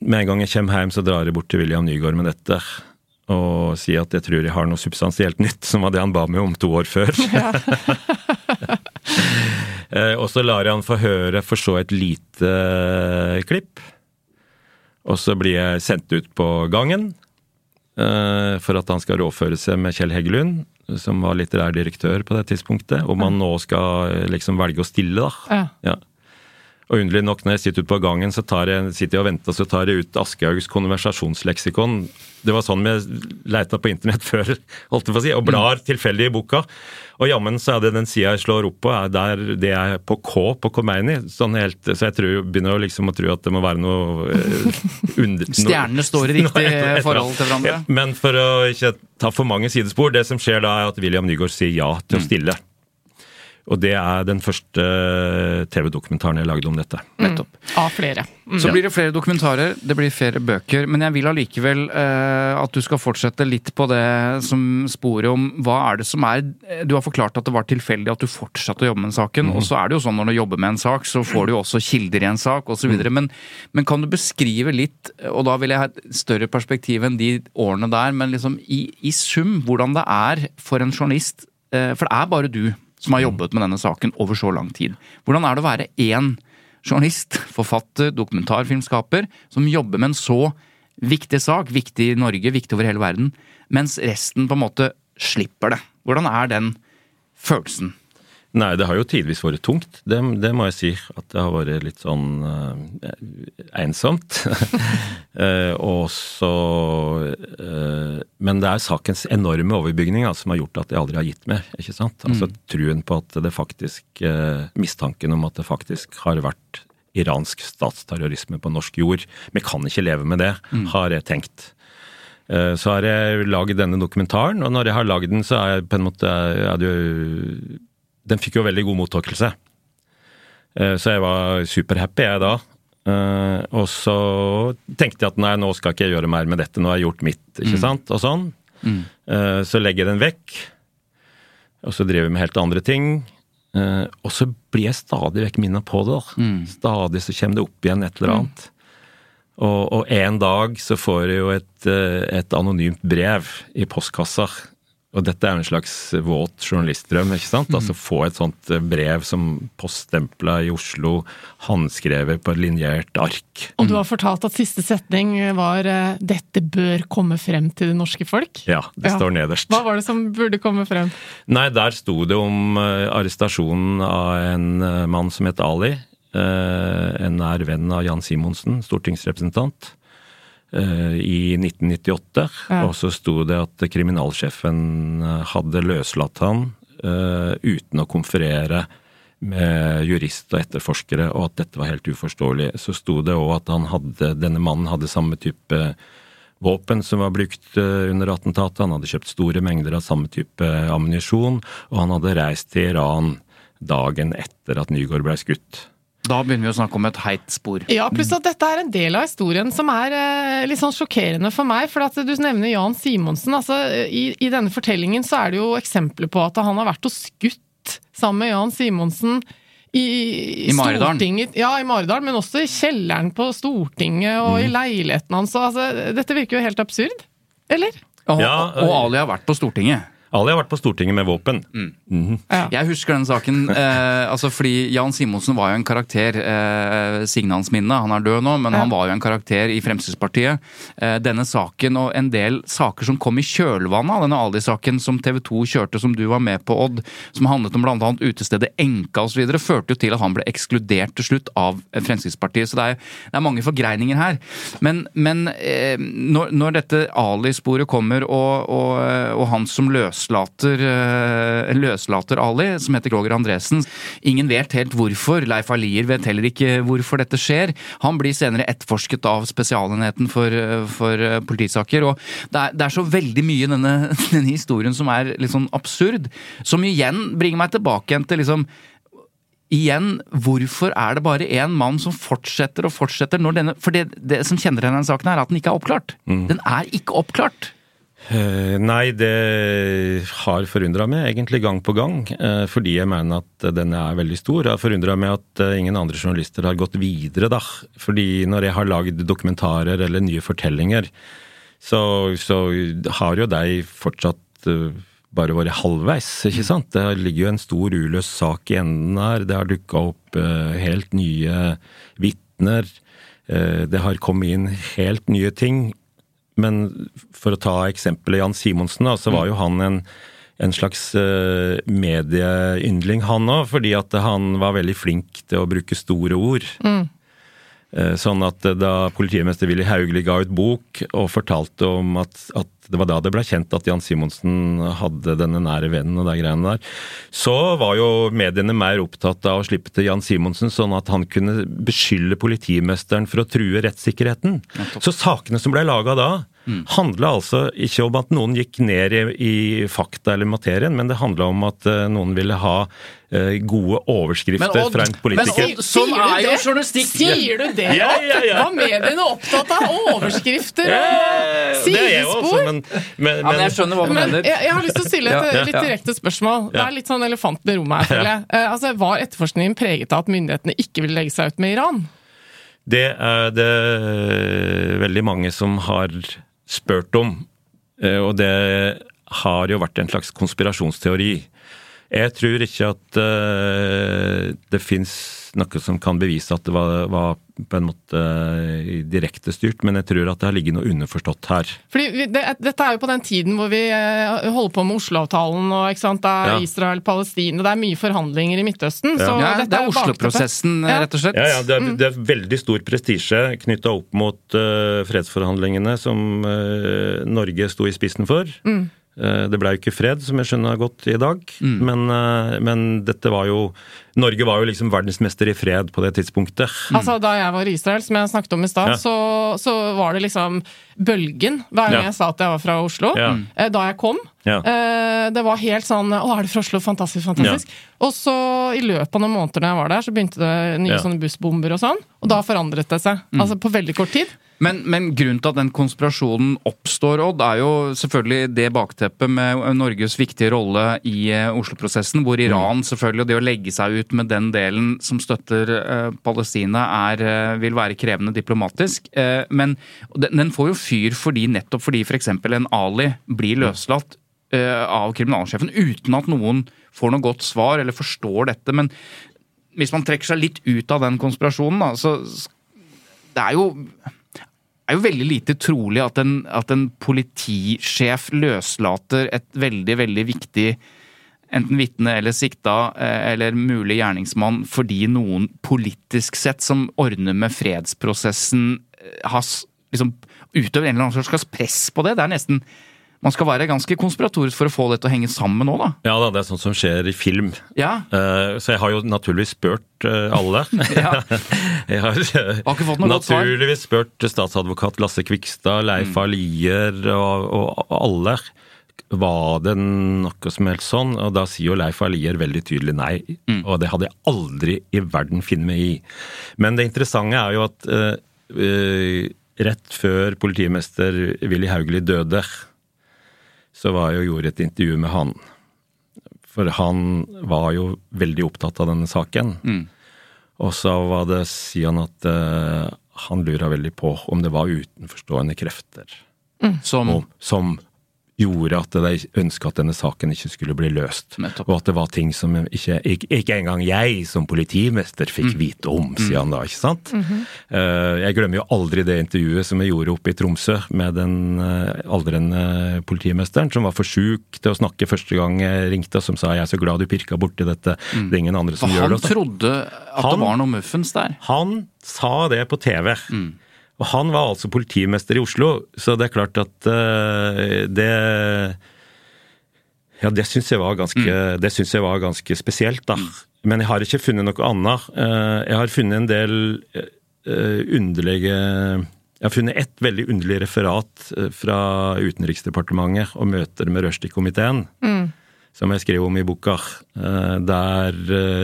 S3: Med en gang jeg kommer hjem, så drar jeg bort til William Nygaard med dette. Og sier at jeg tror jeg har noe substansielt nytt, som var det han ba meg om to år før. Eh, og så lar jeg han få høre for så et lite eh, klipp. Og så blir jeg sendt ut på gangen eh, for at han skal rådføre seg med Kjell Heggelund, som var litterær direktør på det tidspunktet. Om han nå skal eh, liksom velge å stille, da.
S2: Ja.
S3: Og underlig nok, når jeg sitter ute på gangen, så tar jeg, sitter jeg og venter, så tar jeg ut Aschehougs konversasjonsleksikon. Det var sånn vi leita på internett før, holdt jeg på å si, og blar tilfeldig i boka. Og jammen så er det den sida jeg slår opp på, er der det er på K på Khomeini. Sånn helt, så jeg tror, begynner liksom å tro at det må være noe eh, under...
S1: Stjernene står i riktig
S3: noe
S1: forhold til hverandre.
S3: Men for å ikke ta for mange sidespor, det som skjer da er at William Nygaard sier ja til å stille. Og det er den første TV-dokumentaren jeg lagde om dette.
S1: Nettopp.
S2: Av flere. Mm.
S1: Så blir det flere dokumentarer, det blir flere bøker, men jeg vil allikevel eh, at du skal fortsette litt på det som sporet om hva er det som er Du har forklart at det var tilfeldig at du fortsatte å jobbe med saken, og så er det jo sånn når du jobber med en sak, så får du jo også kilder i en sak osv. videre Men, men kan du beskrive litt, og da vil jeg ha et større perspektiv enn de årene der, men liksom i, i sum hvordan det er for en journalist, eh, for det er bare du som har jobbet med denne saken over så lang tid. Hvordan er det å være én journalist, forfatter, dokumentarfilmskaper, som jobber med en så viktig sak, viktig i Norge, viktig over hele verden, mens resten på en måte slipper det? Hvordan er den følelsen?
S3: Nei, det har jo tidvis vært tungt. Det, det må jeg si. At det har vært litt sånn eh, ensomt. Eh, og så eh, Men det er sakens enorme overbygning altså, som har gjort at jeg aldri har gitt meg. ikke sant? Altså Truen på at det faktisk eh, Mistanken om at det faktisk har vært iransk statsterrorisme på norsk jord. Vi kan ikke leve med det, har jeg tenkt. Eh, Så har jeg laget denne dokumentaren, og når jeg har lagd den, så er jeg på en måte er det jo, Den fikk jo veldig god mottakelse. Eh, Så jeg var superhappy, jeg da. Eh, Og så tenkte jeg at nei, nå skal ikke jeg gjøre mer med dette, nå har jeg gjort mitt, ikke sant, og sånn. Mm. Så legger jeg den vekk, og så driver jeg med helt andre ting. Eh, Og så blir jeg stadig vekk minnet på det. da. Stadig så kommer det opp igjen et eller annet. Og, og en dag så får jeg jo et, eh, et anonymt brev i postkassa. Og dette er jo en slags våt journalistdrøm, ikke sant?
S1: Mm.
S3: Altså få et sånt eh, brev som poststempla i Oslo, håndskrevet på et linjert ark.
S2: Og du har fortalt at siste setning var eh, 'dette bør komme frem til det norske folk'.
S3: Ja, det
S2: Ja.
S3: står nederst.
S2: Hva var det som burde komme frem?
S3: Nei, der sto det om eh, arrestasjonen av en mann som het Ali. en nær venn av Jan Simonsen, stortingsrepresentant, i 1998.
S2: Ja.
S3: Og så sto det at kriminalsjefen eh, hadde løslatt han uh, uten å konferere med jurist og etterforskere, og at dette var helt uforståelig. Så sto det òg at han hadde, denne mannen hadde samme type våpen som var brukt eh, under attentatet. Han hadde kjøpt store mengder av samme type ammunisjon, og han hadde reist til Iran dagen etter at Nygaard ble skutt.
S1: Da begynner vi å snakke om et heit spor.
S2: Ja, pluss at dette er en del av historien som er eh, litt sånn sjokkerende for meg. For at du nevner Jan Simonsen. Altså, i, I denne fortellingen så er det jo eksempler på at han har vært og skutt sammen med Jan Simonsen i,
S1: I Maridalen.
S2: Stortinget- Ja, i Maridalen, men også i kjelleren på Stortinget og
S1: Mm.
S2: i leiligheten hans. Altså, dette virker jo helt absurd. Eller?
S1: Og,
S3: Ja,
S1: og Ali har vært på Stortinget.
S3: Ali har vært på Stortinget med våpen.
S2: Ja.
S1: Jeg husker den saken eh, altså fordi Jan Simonsen var jo en karakter. Eh, Signe hans minne, han er død nå, men
S2: Ja.
S1: han var jo en karakter i Fremskrittspartiet. Eh, denne saken og en del saker som kom i kjølvannet av denne Ali-saken som TV 2 kjørte, som du var med på, Odd, som handlet om bl.a. utestedet Enka osv., førte jo til at han ble ekskludert til slutt av Fremskrittspartiet. Så det er, det er mange forgreininger her. Men, men eh, når, når dette Ali-sporet kommer, og, og, og han som løslater, eh, løslater Ali, som heter Roger Andresen Ingen vet helt hvorfor. Leif Alier vet heller ikke hvorfor dette skjer. Han blir senere etterforsket av Spesialenheten for, eh, for eh, politisaker. og det er, det er så veldig mye i denne, denne historien som er litt sånn absurd. Som igjen bringer meg tilbake igjen til liksom Igjen, hvorfor er det bare én mann som fortsetter og fortsetter når denne For det, det som kjennetegner denne saken, er at den ikke er oppklart. Den er ikke oppklart!
S3: Eh, Nei, det har forundra meg egentlig gang på gang, eh, fordi jeg mener at den er veldig stor. Det har forundra meg at eh, ingen andre journalister har gått videre, da. Fordi når jeg har lagd dokumentarer eller nye fortellinger, så, så har jo de fortsatt bare vært halvveis, ikke sant? Det ligger jo en stor uløst sak i enden her. Det har dukka opp helt nye vitner. Det har kommet inn helt nye ting. Men for å ta eksempelet Jan Simonsen, da, så var jo han en, en slags uh, medieyndling, han òg. Fordi at han var veldig flink til å bruke store ord. Mm. Sånn at eh, da politimester Willy Hauglie ga ut bok og fortalte om at, at det var da det ble kjent at Jan Simonsen hadde denne nære vennen og de greiene der, så var jo mediene mer opptatt av å slippe til Jan Simonsen, sånn at han kunne beskylde politimesteren for å true rettssikkerheten. Så sakene som ble laga da, handla altså ikke om at noen gikk ned i, i fakta eller materien, men det handla om at uh, noen ville ha eh, gode overskrifter
S1: Men Odd-
S3: fra en politiker.
S1: men Odd- Sånn er jo
S2: det?
S1: journalistikk.
S2: Sier du det?
S3: Ja, ja, ja.
S2: Var mediene opptatt av overskrifter
S3: Ja,
S2: og
S3: det er jeg også,
S2: sidespor?
S3: Men, men,
S1: Ja, men jeg skjønner hva du
S2: Men
S1: mener.
S2: jeg, jeg har lyst til å stille et litt direkte spørsmål. Det er litt sånn elefanten i rommet her, føler jeg. Eh, altså, var etterforskningen preget av at myndighetene ikke ville legge seg ut med Iran?
S3: Det er det veldig mange som har spurt om. Eh, Og det har jo vært en slags konspirasjonsteori. Jeg tror ikke at uh, det fins noe som kan bevise at det var, var på en måte direkte styrt, men jeg tror at det har ligget noe underforstått her.
S2: Fordi vi, det, Dette er jo på den tiden hvor vi eh, holder på med Oslo-avtalen, og ikke sant? det er
S3: Ja.
S2: Israel-Palestina, det er mye forhandlinger i Midtøsten. Så
S1: Ja,
S2: dette
S1: det er. Oslo-prosessen,
S2: Ja.
S1: rett og slett.
S3: Ja, ja, det er, det er veldig stor prestisje knytta opp mot eh, fredsforhandlingene som eh, Norge sto i spissen for. Eh, det ble jo ikke fred, som jeg skjønner godt, i dag, men, eh, men dette var jo Norge var jo liksom verdensmester i fred på det tidspunktet.
S2: Altså, Da jeg var i Israel, som jeg snakket om i stad,
S3: Ja.
S2: så, så var det liksom bølgen hver gang
S3: Ja.
S2: jeg sa at jeg var fra Oslo.
S3: Ja.
S2: Eh, Da jeg kom.
S3: Ja.
S2: Eh, Det var helt sånn Å, er du fra Oslo? Fantastisk, fantastisk. Og så, i løpet av noen måneder når jeg var der, så begynte det nye
S3: Ja.
S2: sånne bussbomber og sånn. Og da forandret det seg. Altså på veldig kort tid.
S1: Men, men grunnen til at den konspirasjonen oppstår, Odd, er jo selvfølgelig det bakteppet med Norges viktige rolle i eh, Oslo-prosessen, hvor Iran selvfølgelig, og det å legge seg ut med den delen som støtter eh, Palestina, er, vil være krevende diplomatisk. Eh, men den, den får jo fyr fordi nettopp fordi f.eks. en Ali blir løslatt uh, av kriminalsjefen uten at noen får noe godt svar eller forstår dette. Men hvis man trekker seg litt ut av den konspirasjonen, da, så Det er jo er jo veldig lite trolig at en, at en politisjef løslater et veldig, veldig viktig enten vitne eller sikta eh, eller mulig gjerningsmann fordi noen politisk sett som ordner med fredsprosessen, eh, har liksom utøver en eller annen slags press på det. Det er nesten Man skal være ganske konspiratorisk for å få det til å henge sammen nå, da.
S3: Ja da, det er sånt som skjer i film.
S1: Ja.
S3: Uh, Så jeg har jo naturligvis spurt uh, alle.
S1: Ja.
S3: Jeg har uh,
S1: Har ikke fått noe. Mm.
S3: naturligvis spurt statsadvokat Lasse Kvikstad, Leif Alier og, og alle. Var det noe som helst sånn? Og da sier jo Leif Alier veldig tydelig nei.
S1: Mm.
S3: Og det hadde jeg aldri i verden funnet meg i. Men det interessante er jo at eh, rett før politimester Willy Hauglie døde, så var jeg og gjorde et intervju med han. For han var jo veldig opptatt av denne saken. Og så var det, sier han at uh, han lurer veldig på om det var utenforstående krefter
S1: Som
S3: og, som gjorde at de ønska at denne saken ikke skulle bli løst.
S1: Nettopp.
S3: Og at det var ting som ikke, ikke, engang jeg som politimester fikk
S1: Mm.
S3: vite om, sier han da, ikke sant? Eh, jeg glemmer jo aldri det intervjuet som jeg gjorde oppe i Tromsø med den eh, aldrende politimesteren, som var for sjuk til å snakke første gang jeg ringte, som sa 'jeg er så glad du pirka borti dette', det er ingen andre som
S1: For
S3: gjør det. og sånn.
S1: trodde at
S3: Han-
S1: det var noe muffens der.
S3: Han sa det på TV. Og han var altså politimester i Oslo, så det er klart at uh, det Ja, det syns jeg mm. synes jeg var ganske spesielt, da. Men jeg har ikke funnet noe annet. Uh, jeg har funnet en del uh, underlige Jeg har funnet ett veldig underlig referat fra Utenriksdepartementet og møter med Rushdie-komiteen. Som jeg skrev om i boka, der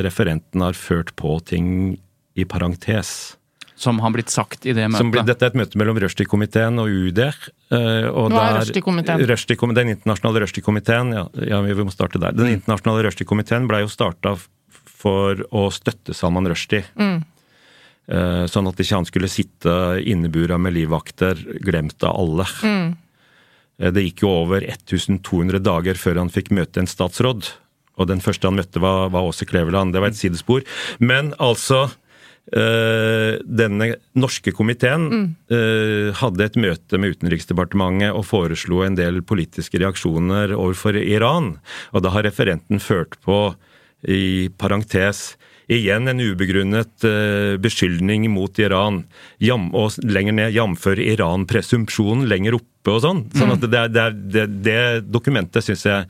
S3: referenten har ført på ting i parentes.
S1: Som har blitt sagt i det møtet.
S3: Som blir, dette er et møte mellom Rushdie-komiteen og UD. eh, og
S2: Hva er Rushdie-komiteen?
S3: Rushdie-kom- den internasjonale Rushdie-komiteen, ja, ja, vi må starte der. Den
S2: Mm.
S3: internasjonale Rushdie-komiteen ble jo starta for å støtte Salman Rushdie.
S2: Mm.
S3: Eh, Sånn at ikke han skulle sitte innebura med livvakter, glemt av alle.
S2: Mm.
S3: Eh, Det gikk jo over 1200 dager før han fikk møte en statsråd. Og den første han møtte, var, var Åse Kleveland. Det var et sidespor. Men altså Denne norske komiteen eh, hadde et møte med Utenriksdepartementet og foreslo en del politiske reaksjoner overfor Iran. Og da har referenten ført på, i parentes, Igjen en ubegrunnet eh, beskyldning mot Iran. Jam, og lenger ned, jf. Iran-presumpsjonen lenger oppe og sånn. Sånn at det, er- det, det, det dokumentet syns jeg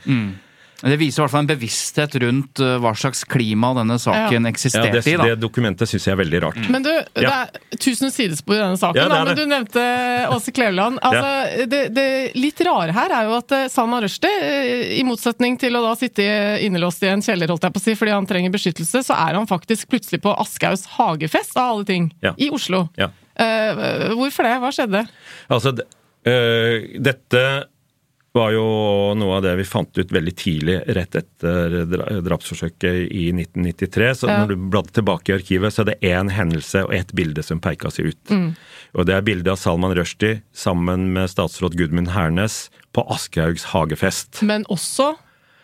S1: Det viser i hvert fall en bevissthet rundt uh, hva slags klima denne saken
S2: Ja.
S3: ja,
S1: eksisterte
S3: det,
S1: i. da.
S3: det dokumentet syns jeg er veldig rart.
S2: Men du, det er tusen sidespor i denne saken,
S3: Ja, det
S2: da, men du nevnte Åse Kleveland. Altså, det, det litt rare her er jo at eh, Salman Rushdie, eh, i motsetning til å da sitte innelåst i en kjeller holdt jeg på å si, fordi han trenger beskyttelse, så er han faktisk plutselig på Aschehougs hagefest, av alle ting,
S3: Ja.
S2: i Oslo.
S3: Ja.
S2: Eh, hvorfor det? Hva skjedde?
S3: Altså, øh, dette var jo noe av det vi fant ut veldig tidlig rett etter drapsforsøket i 1993. Så
S2: Ja.
S3: når du bladde tilbake i arkivet, så er det én hendelse og ett bilde som peker seg ut.
S2: Mm.
S3: Og det er bildet av Salman Rushdie sammen med statsråd Gudmund Hernes på Aschehougs hagefest.
S2: Men også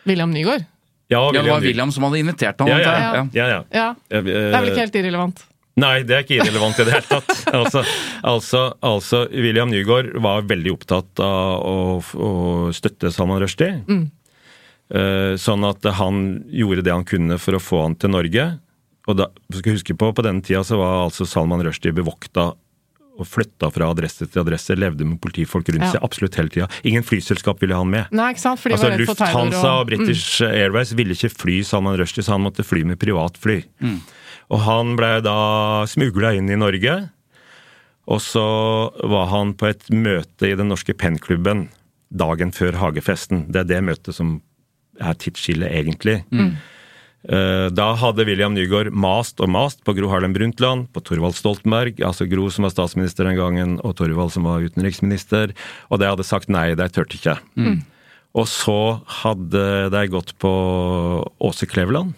S2: William Nygaard.
S3: Ja,
S1: Ja, det var William som hadde invitert ham.
S3: Ja, ja, ja. ja, ja.
S2: Ja,
S3: Eh,
S2: det er vel ikke helt irrelevant.
S3: Nei, det er ikke irrelevant i det hele tatt. Altså, altså, altså William Nygaard var veldig opptatt av å, å støtte Salman Rushdie. Mm. Sånn at han gjorde det han kunne for å få han til Norge. Og da, skal huske på, på denne tida så var altså Salman Rushdie bevokta og flytta fra adresse til adresse, levde med politifolk rundt
S2: Ja.
S3: seg absolutt hele tida. Ingen flyselskap ville han med.
S2: Nei, ikke sant?
S3: Altså. Lufthansa og
S2: og-
S3: British Airways ville ikke fly Salman Rushdie, så han måtte fly med privatfly. Og han ble da smugla inn i Norge. Og så var han på et møte i den norske pennklubben dagen før hagefesten. Det er det møtet som er tidsskillet, egentlig. Mm. Da hadde William Nygaard mast og mast på Gro Harlem Brundtland, på Thorvald Stoltenberg, altså Gro som var statsminister den gangen, og Thorvald som var utenriksminister, og de hadde sagt nei, de turte ikke. Og så hadde de gått på Åse Kleveland,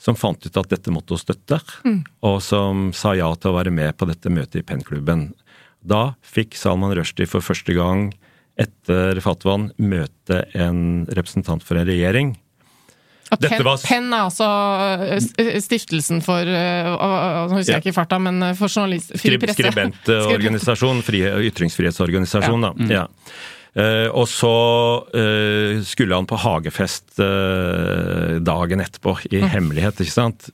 S3: som fant ut at dette måtte hun støtte, og som sa ja til å være med på dette møtet i pennklubben. Da fikk Salman Rushdie for første gang etter Fatwan møte en representant for en regjering.
S2: Ja,
S3: Dette
S2: Penn,
S3: var-
S2: Penn er altså eh, stiftelsen for eh, Nå husker
S3: Ja.
S2: jeg ikke i farta, men eh, for journalist... Fri presse.
S3: skribentorganisasjon, Ytringsfrihetsorganisasjon, ytringsfrihetsorganisasjon, da. Ja. Eh, og så eh, skulle han på hagefest eh, dagen etterpå, i hemmelighet, ikke sant.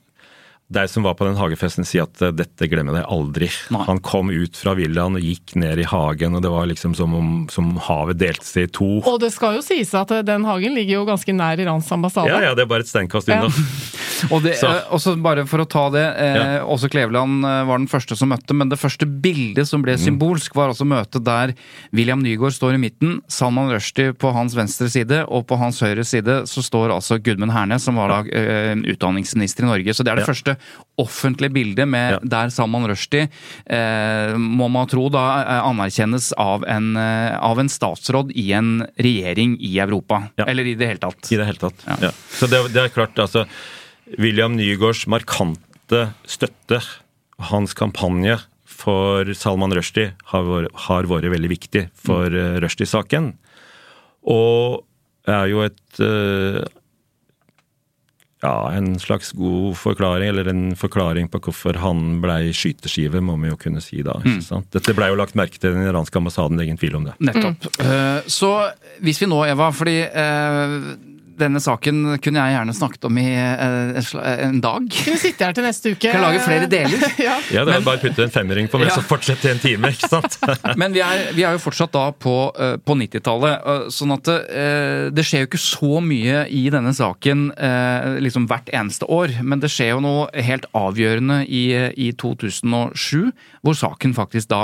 S3: De som var på den hagefesten sier at eh, dette glemmer jeg aldri.
S1: Nei.
S3: Han kom ut fra villaen og gikk ned i hagen, og det var liksom som om som havet delte seg i to.
S2: Og det skal jo sies at eh, den hagen ligger jo ganske nær Irans ambassade.
S3: Ja, ja, det er bare et steinkast unna.
S1: Og det,
S3: Så.
S1: eh, også bare for å ta det, eh,
S3: Ja.
S1: også Kleveland var den første som møtte, men det første bildet som ble
S3: Mm.
S1: symbolsk, var altså møtet der William Nygaard står i midten, Salman Rushdie på hans venstre side, og på hans høyre side så står altså Gudmund Hernes, som var da eh, utdanningsminister i Norge. Så det er det
S3: Ja.
S1: første offentlige bildet med
S3: Ja.
S1: der Salman Rushdie, eh, må man tro da eh, anerkjennes av en, eh, av en statsråd i en regjering i Europa.
S3: Ja.
S1: Eller i det hele tatt.
S3: I det hele tatt.
S1: Ja.
S3: Så det, det er klart, altså William Nygaards markante støtte, hans kampanje for Salman Rushdie har, har vært veldig viktig for mm. Rushdie-saken. Og er jo et eh, ja, en slags god forklaring, eller en forklaring på hvorfor han blei skyteskive, må vi jo kunne si da. ikke sant? Dette blei jo lagt merke til den iranske ambassaden, det er ingen tvil om det.
S1: Nettopp. Eh, Så hvis vi nå, Eva, fordi eh, denne saken kunne jeg gjerne snakket om i eh, en dag.
S2: Kunne sitte her til neste uke.
S1: Kan lage flere deler.
S2: ja.
S3: Ja, det er bare å putte en femmering på meg,
S1: Ja.
S3: så fortsett i en time, ikke sant?
S1: Men vi er, vi er jo fortsatt da på, eh, på 90-tallet, eh, sånn at eh, det skjer jo ikke så mye i denne saken eh, liksom hvert eneste år. Men det skjer jo noe helt avgjørende i, i 2007, hvor saken faktisk da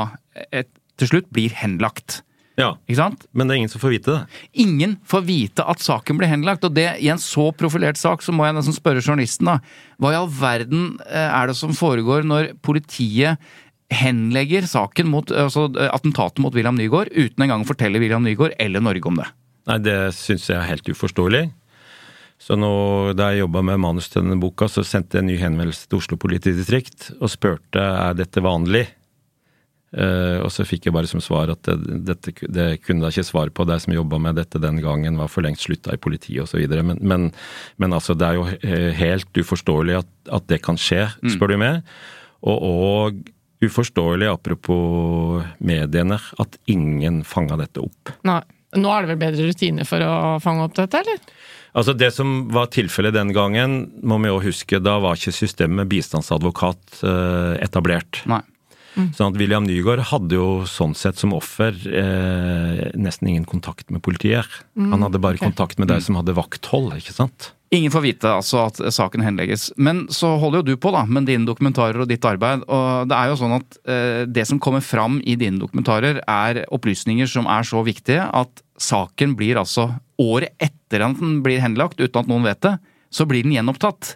S1: et, til slutt blir henlagt.
S3: Ja, men det er ingen som får vite det.
S1: Ingen får vite at saken blir henlagt, og det i en så profilert sak, så må jeg nesten spørre journalisten, da. Hva i all verden eh, er det som foregår når politiet henlegger saken mot altså eh, attentatet mot William Nygaard uten engang å fortelle William Nygaard eller Norge om det?
S3: Nei, det syns jeg er helt uforståelig. Så nå, da jeg jobba med manus til denne boka, så sendte jeg en ny henvendelse til Oslo politidistrikt og spurte er dette vanlig. Eh, og så fikk jeg bare som svar at det, dette, det kunne da ikke svar på. De som jobba med dette den gangen, var for lengst slutta i politiet osv. Men, men, men altså, det er jo helt uforståelig at, at det kan skje, spør du meg. Og, og uforståelig, apropos mediene, at ingen fanga dette opp.
S2: Nei. Nå er det vel bedre rutiner for å fange opp dette, eller?
S3: Altså Det som var tilfellet den gangen, må vi òg huske, da var ikke systemet med bistandsadvokat eh, etablert.
S1: Nei.
S3: Sånn at William Nygaard hadde jo sånn sett som offer eh, nesten ingen kontakt med politiet. Han hadde bare
S2: okay.
S3: kontakt med de som hadde vakthold, ikke sant?
S1: Ingen får vite altså at saken henlegges. Men så holder jo du på da, med dine dokumentarer og ditt arbeid. Og det er jo sånn at eh, det som kommer fram i dine dokumentarer, er opplysninger som er så viktige at saken blir altså året etter at den blir henlagt, uten at noen vet det, så blir den gjenopptatt.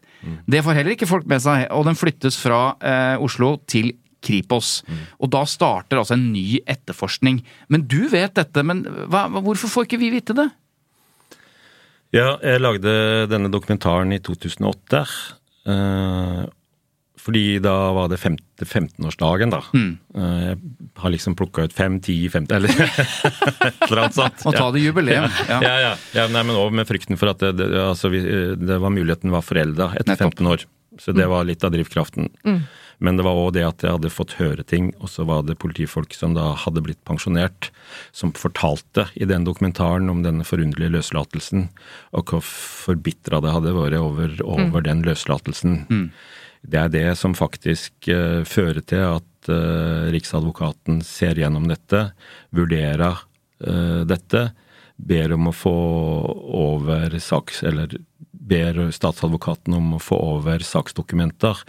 S1: Det får heller ikke folk med seg, og den flyttes fra eh, Oslo til Kripos. Og da starter altså en ny etterforskning. Men du vet dette, men hva, hvorfor får ikke vi vite det?
S3: Ja, jeg lagde denne dokumentaren i 2008. eh, fordi da var det 15-årsdagen, da. Eh, jeg har liksom plukka ut 5, 10, 50 Eller et eller annet sånt.
S1: Og ta det jubileum.
S3: Ja,
S1: Ja.
S3: ja. ja nei, men òg med frykten for at det, det, altså, vi, det var muligheten var forelda etter
S1: Nettopp.
S3: 15 år. Så det var litt av drivkraften. Men det var òg det at jeg hadde fått høre ting, og så var det politifolk som da hadde blitt pensjonert, som fortalte i den dokumentaren om denne forunderlige løslatelsen, og hvor forbitra det hadde vært over, over den løslatelsen. Det er det som faktisk uh, fører til at uh, Riksadvokaten ser gjennom dette, vurderer uh, dette, ber om å få over saks... Eller ber statsadvokaten om å få over saksdokumenter.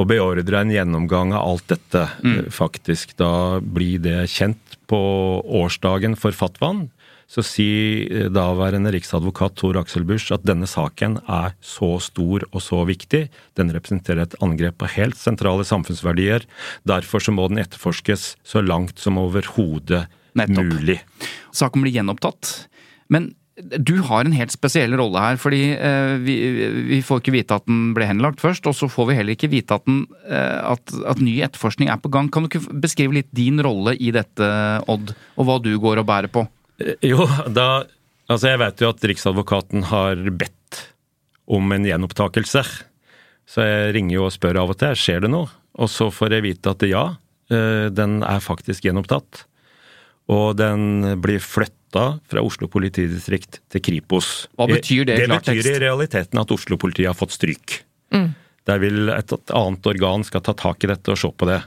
S3: Og beordre en gjennomgang av alt dette. Mm. Faktisk, da blir det kjent på årsdagen for fatwaen. Så sier eh, daværende riksadvokat Tor Aksel Busch at denne saken er så stor og så viktig. Den representerer et angrep på helt sentrale samfunnsverdier. Derfor så må den etterforskes så langt som overhodet mulig.
S1: Saken blir gjenopptatt. Men du har en helt spesiell rolle her, fordi eh, vi, vi får ikke vite at den ble henlagt først, og så får vi heller ikke vite at, den, eh, at, at ny etterforskning er på gang. Kan du ikke beskrive litt din rolle i dette, Odd, og hva du går og bærer på?
S3: Jo, da Altså, jeg vet jo at Riksadvokaten har bedt om en gjenopptakelse. Så jeg ringer jo og spør av og til skjer det noe. Og så får jeg vite at ja, eh, den er faktisk gjenopptatt. Og den blir flytta fra Oslo politidistrikt til Kripos.
S1: Hva betyr det i
S3: Det betyr i realiteten at Oslo-politiet har fått stryk. Der vil et annet organ skal ta tak i dette og se på det.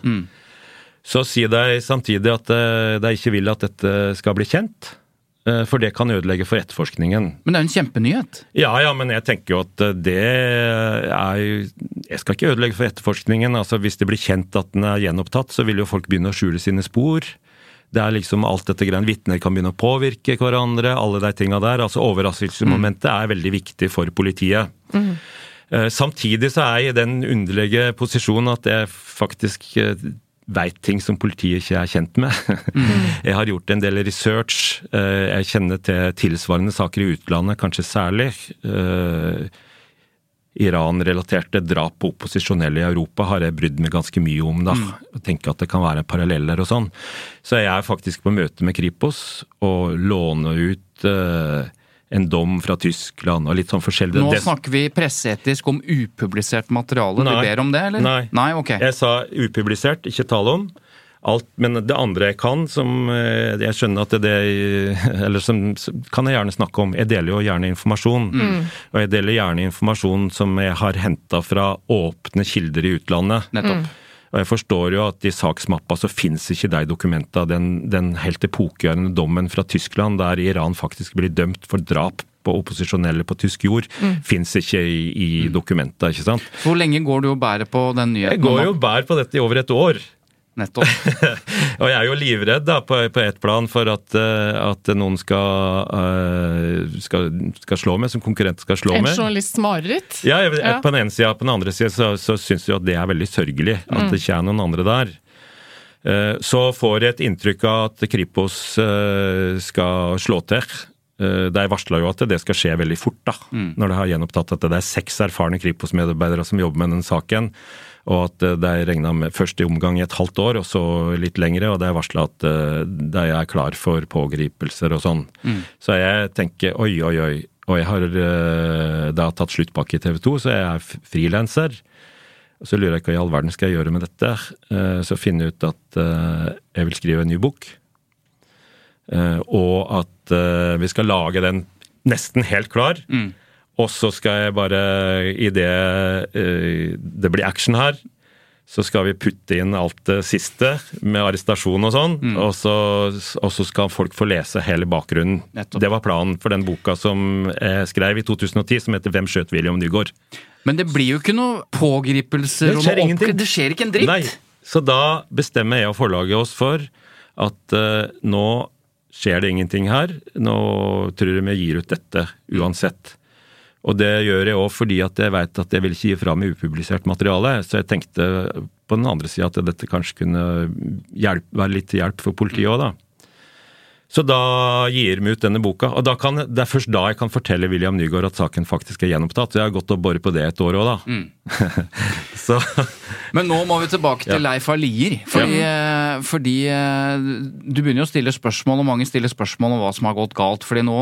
S3: Så sier de samtidig at eh, de ikke vil at dette skal bli kjent, eh, for det kan ødelegge for etterforskningen.
S1: Men det er jo en kjempenyhet.
S3: Ja, ja, men jeg tenker jo at eh, det er jo Jeg skal ikke ødelegge for etterforskningen. altså Hvis det blir kjent at den er gjenopptatt, så vil jo folk begynne å skjule sine spor. Det er liksom alt dette greiene. Vitner kan begynne å påvirke hverandre. Alle de tinga der. altså Overraskelsesmomentet er veldig viktig for politiet. Mm. Samtidig så er jeg i den underlige posisjonen at jeg faktisk veit ting som politiet ikke er kjent med. Jeg har gjort en del research. Eh, Jeg kjenner til tilsvarende saker i utlandet, kanskje særlig. Iran-relaterte drap på opposisjonelle i Europa har jeg brydd meg ganske mye om. da, og tenker at det kan være paralleller og sånn. Så jeg er faktisk på møte med Kripos og låner ut eh, en dom fra Tyskland og litt sånn forskjellig.
S1: Nå snakker vi presseetisk om upublisert materiale. Du ber om det, eller?
S3: Nei.
S1: Nei, ok.
S3: Jeg sa upublisert, ikke tale om. Alt, men det andre jeg kan, som eh, jeg skjønner at det Eller som kan jeg gjerne snakke om. Jeg deler jo gjerne informasjon. Og jeg deler gjerne informasjon som jeg har henta fra åpne kilder i utlandet.
S1: Nettopp.
S3: Og jeg forstår jo at i saksmappa så fins ikke de dokumenta. Den, den helt epokegjørende dommen fra Tyskland der Iran faktisk blir dømt for drap på opposisjonelle på tysk jord,
S1: Mm.
S3: fins ikke i, i dokumenta, ikke sant?
S1: Hvor lenge går du og bærer på den nyheten?
S3: Jeg går jo og bærer på dette i over et år.
S1: Nettopp.
S3: Og jeg er jo livredd da, på, på ett plan for at, eh, at noen skal, eh, skal, skal slå meg, som konkurrent skal slå
S2: En
S3: meg.
S2: journalists mareritt.
S3: Ja, jeg,
S2: Ja.
S3: På den ene sida. På den andre sida så, så syns jeg at det er veldig sørgelig. At det ikke er noen andre der. Eh, Så får jeg et inntrykk av at Kripos skal slå til. Eh, De varsla jo at det skal skje veldig fort, da, når de har gjenopptatt at det er seks erfarne Kripos-medarbeidere som jobber med den saken. Og at det er regna med først i omgang i et halvt år, og så litt lengre. Og det er varsla at eh, de er klar for pågripelser og sånn. Så jeg tenker oi, oi, oi. Og jeg har eh, da tatt sluttpakke i TV 2, så jeg er frilanser. Så lurer jeg hva i all verden skal jeg gjøre med dette. Eh, Så finner jeg ut at eh, jeg vil skrive en ny bok. Eh, Og at eh, vi skal lage den nesten helt klar. Og så skal jeg bare, idet det blir action her, så skal vi putte inn alt det siste med arrestasjon og sånn. Og, så, og så skal folk få lese hele bakgrunnen.
S1: Nettopp.
S3: Det var planen for den boka som jeg skrev i 2010, som heter 'Hvem skjøt William Nygaard'.
S1: Men det blir jo ikke noe pågripelser
S3: Det
S1: og
S3: skjer
S1: noe Det skjer ikke en dritt.
S3: Nei, så da bestemmer jeg og forlaget oss for at uh, nå skjer det ingenting her. Nå tror jeg vi gir ut dette uansett. Og det gjør jeg òg fordi at jeg veit at jeg vil ikke gi fra meg upublisert materiale. Så jeg tenkte på den andre sida at dette kanskje kunne hjelpe, være litt til hjelp for politiet òg, da. Så da gir vi ut denne boka. Og da kan, det er først da jeg kan fortelle William Nygaard at saken faktisk er gjenopptatt. Jeg har gått og boret på det et år òg, da. så
S1: Men nå må vi tilbake til
S3: Ja.
S1: Leif Alier. Fordi, ja. fordi eh, du begynner jo å stille spørsmål, og mange stiller spørsmål om hva som har gått galt. fordi nå,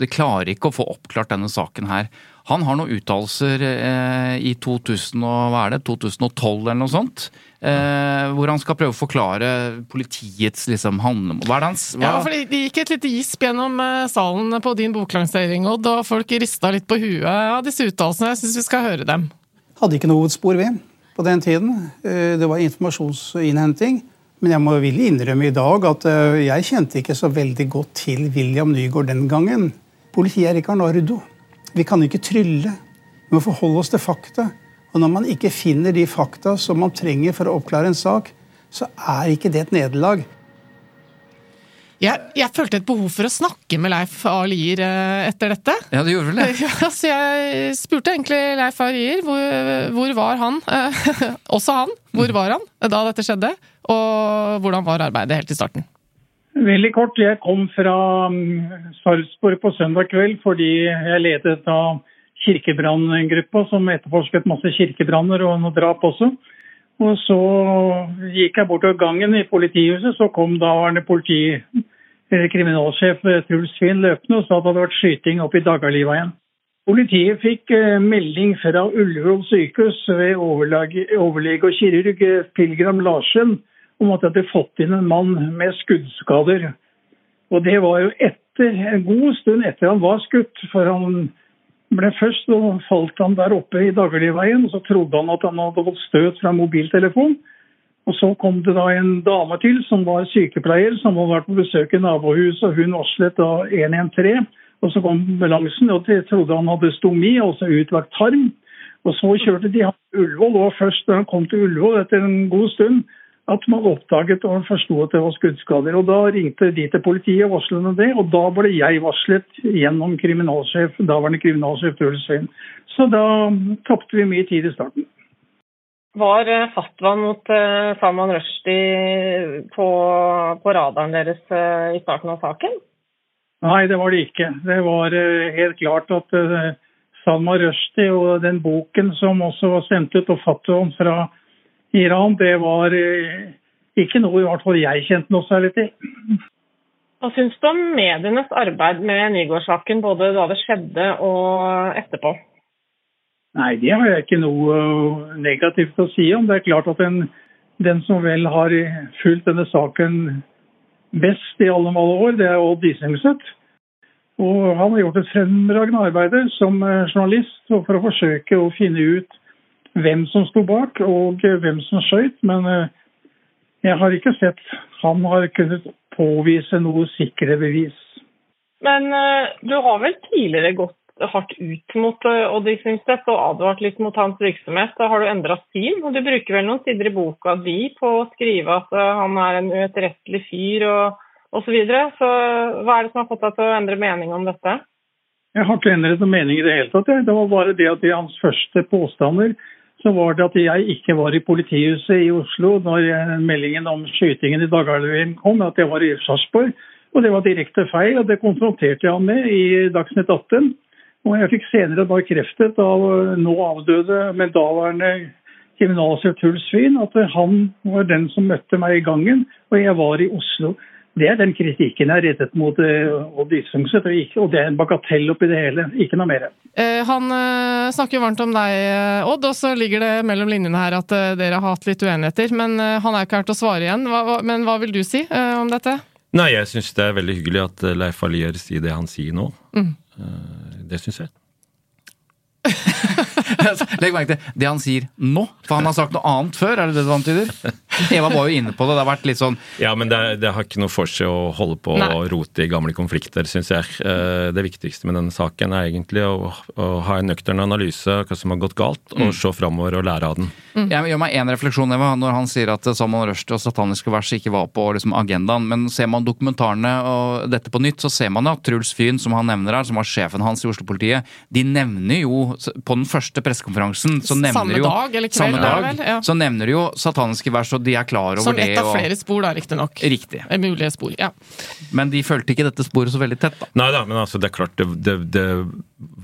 S1: Det klarer ikke å få oppklart denne saken her. Han har noen uttalelser eh, i 2000 og, hva er det, 2012 eller noe sånt. Eh, hvor han skal prøve å forklare politiets liksom, handlemål Hva er det hans hva?
S2: Ja, for Det gikk et lite gisp gjennom eh, salen på din boklansering, Odd, og folk rista litt på huet av disse uttalelsene. Jeg syns vi skal høre dem.
S6: Hadde ikke noe hovedspor ved på den tiden. Eh, Det var informasjonsinnhenting. Men jeg må vil innrømme i dag at jeg kjente ikke så veldig godt til William Nygaard den gangen. Politiet er ikke Arnardo. Vi kan ikke trylle. Vi må forholde oss til fakta. Og når man ikke finner de fakta som man trenger for å oppklare en sak, så er ikke det et nederlag.
S2: Jeg, jeg følte et behov for å snakke med Leif A. Lier eh, etter dette.
S1: Ja, det gjorde vel det.
S2: Ja, så jeg spurte egentlig Leif A. Lier hvor, hvor var han, eh, også han, hvor var han da dette skjedde? Og hvordan var arbeidet helt i starten?
S7: Veldig kort. Jeg kom fra mm, Sarpsborg på søndag kveld fordi jeg ledet da kirkebranngruppa som etterforsket masse kirkebranner og noe drap også. Og så gikk jeg bortover gangen i politihuset, så kom daværende politi, kriminalsjef eh, Truls Finn løpende og sa at det hadde vært skyting oppe i Dagerliva Politiet fikk eh, melding fra Ullevål sykehus ved overlege og kirurg eh, Pilgram Larsen om at de hadde fått inn en mann med skuddskader. Og det var jo etter, en god stund etter han var skutt. For han ble først falt han der oppe i Dagligveien, og så trodde han at han hadde fått støt fra mobiltelefon. Og så kom det da en dame til som var sykepleier, som hadde vært på besøk i nabohuset, og hun varslet da 113. Og så kom ambulansen, og de trodde han hadde stomi, altså utlagt tarm. Og så kjørte de ham til Ullevål, og først da han kom til Ullevål etter en god stund, at man oppdaget og forsto at det var skuddskader. Og Da ringte de til politiet og varslet om det, og da ble jeg varslet gjennom kriminalsjef, daværende kriminalsjef Truls Sveen. Så da tapte vi mye tid i starten.
S8: Var fatwa fatwaen mot uh, Salman Rushdie på, på, radaren deres uh, i starten av saken?
S7: Nei, det var det ikke. Det var helt klart at Salman Rushdie og den boken som også var sendt ut, og fatwaen fra Iran, det var eh, ikke noe i hvert fall jeg kjente noe særlig til.
S8: Hva syns du om medienes arbeid med Nygaard-saken, både da det skjedde og etterpå?
S7: Nei, det har jeg ikke noe eh, negativt å si om. Det er klart at den, den som vel har fulgt denne saken best i alle alle år, det er Odd Isengset. Og han har gjort et fremragende arbeid som eh, journalist for å forsøke å finne ut hvem som sto bak og hvem som skøyt, men eh, jeg har ikke sett han har kunnet påvise noe sikre bevis.
S8: Men eh, du har vel tidligere gått hardt ut mot eh, Odd Isingstedt og advart litt mot hans virksomhet. Da har du endra syn, og du bruker vel noen sider i boka di på å skrive at han er en uetterrettelig fyr og osv. Så, videre. så hva er det som har fått deg til å endre mening om dette?
S7: Jeg har ikke endret noen mening i det hele tatt. Det var bare det at i hans første påstander så var det at jeg ikke var i politihuset i Oslo når meldingen om skytingen i Dagsrevyen kom, at jeg var i Sarpsborg. Og det var direkte feil, og det konfronterte jeg ham med i Dagsnytt 18. Og jeg fikk senere bekreftet av nå avdøde, men daværende kriminalsjef Truls Svin at han var den som møtte meg i gangen, og jeg var i Oslo. Det er den kritikken jeg har rettet mot uh, Odd Isungset, og det er en bagatell oppi det hele. Ikke noe mer.
S2: Uh, han uh, snakker varmt om deg, Odd, og så ligger det mellom linjene her at dere har hatt litt uenigheter. Men han er ikke her til å svare igjen. Men hva vil du si om dette?
S3: Nei, jeg syns det er veldig hyggelig at Leif Allier sier det han sier nå. Mm. det syns jeg.
S1: Legg merke til det han sier nå, for han har sagt noe annet før, er det det du antyder? Eva var jo inne på det, det har vært litt sånn
S3: Ja, men det, det har ikke noe for seg å holde på Nei. og rote i gamle konflikter, syns jeg. Eh, det viktigste med denne saken er egentlig å, å ha en nøktern analyse av hva som har gått galt, og mm. se framover og lære av den.
S1: Mm. Jeg gjør meg én refleksjon, Eva, når han sier at Salman Rushdie og sataniske vers ikke var på liksom, agendaen. Men ser man dokumentarene og dette på nytt, så ser man at Truls Fyn, som han nevner her, som var sjefen hans i Oslo-politiet, de nevner jo på den første pressekonferansen så nevner
S2: samme
S1: jo,
S2: dag eller kveld,
S1: samme dag, vel, ja. så nevner de jo sataniske vers, og de er klar over det.
S2: Som ett av flere spor, da, riktignok.
S1: Riktig.
S2: Mulige spor, ja.
S1: Men de fulgte ikke dette sporet så veldig tett, da.
S3: Nei da, men altså, det er klart, det, det, det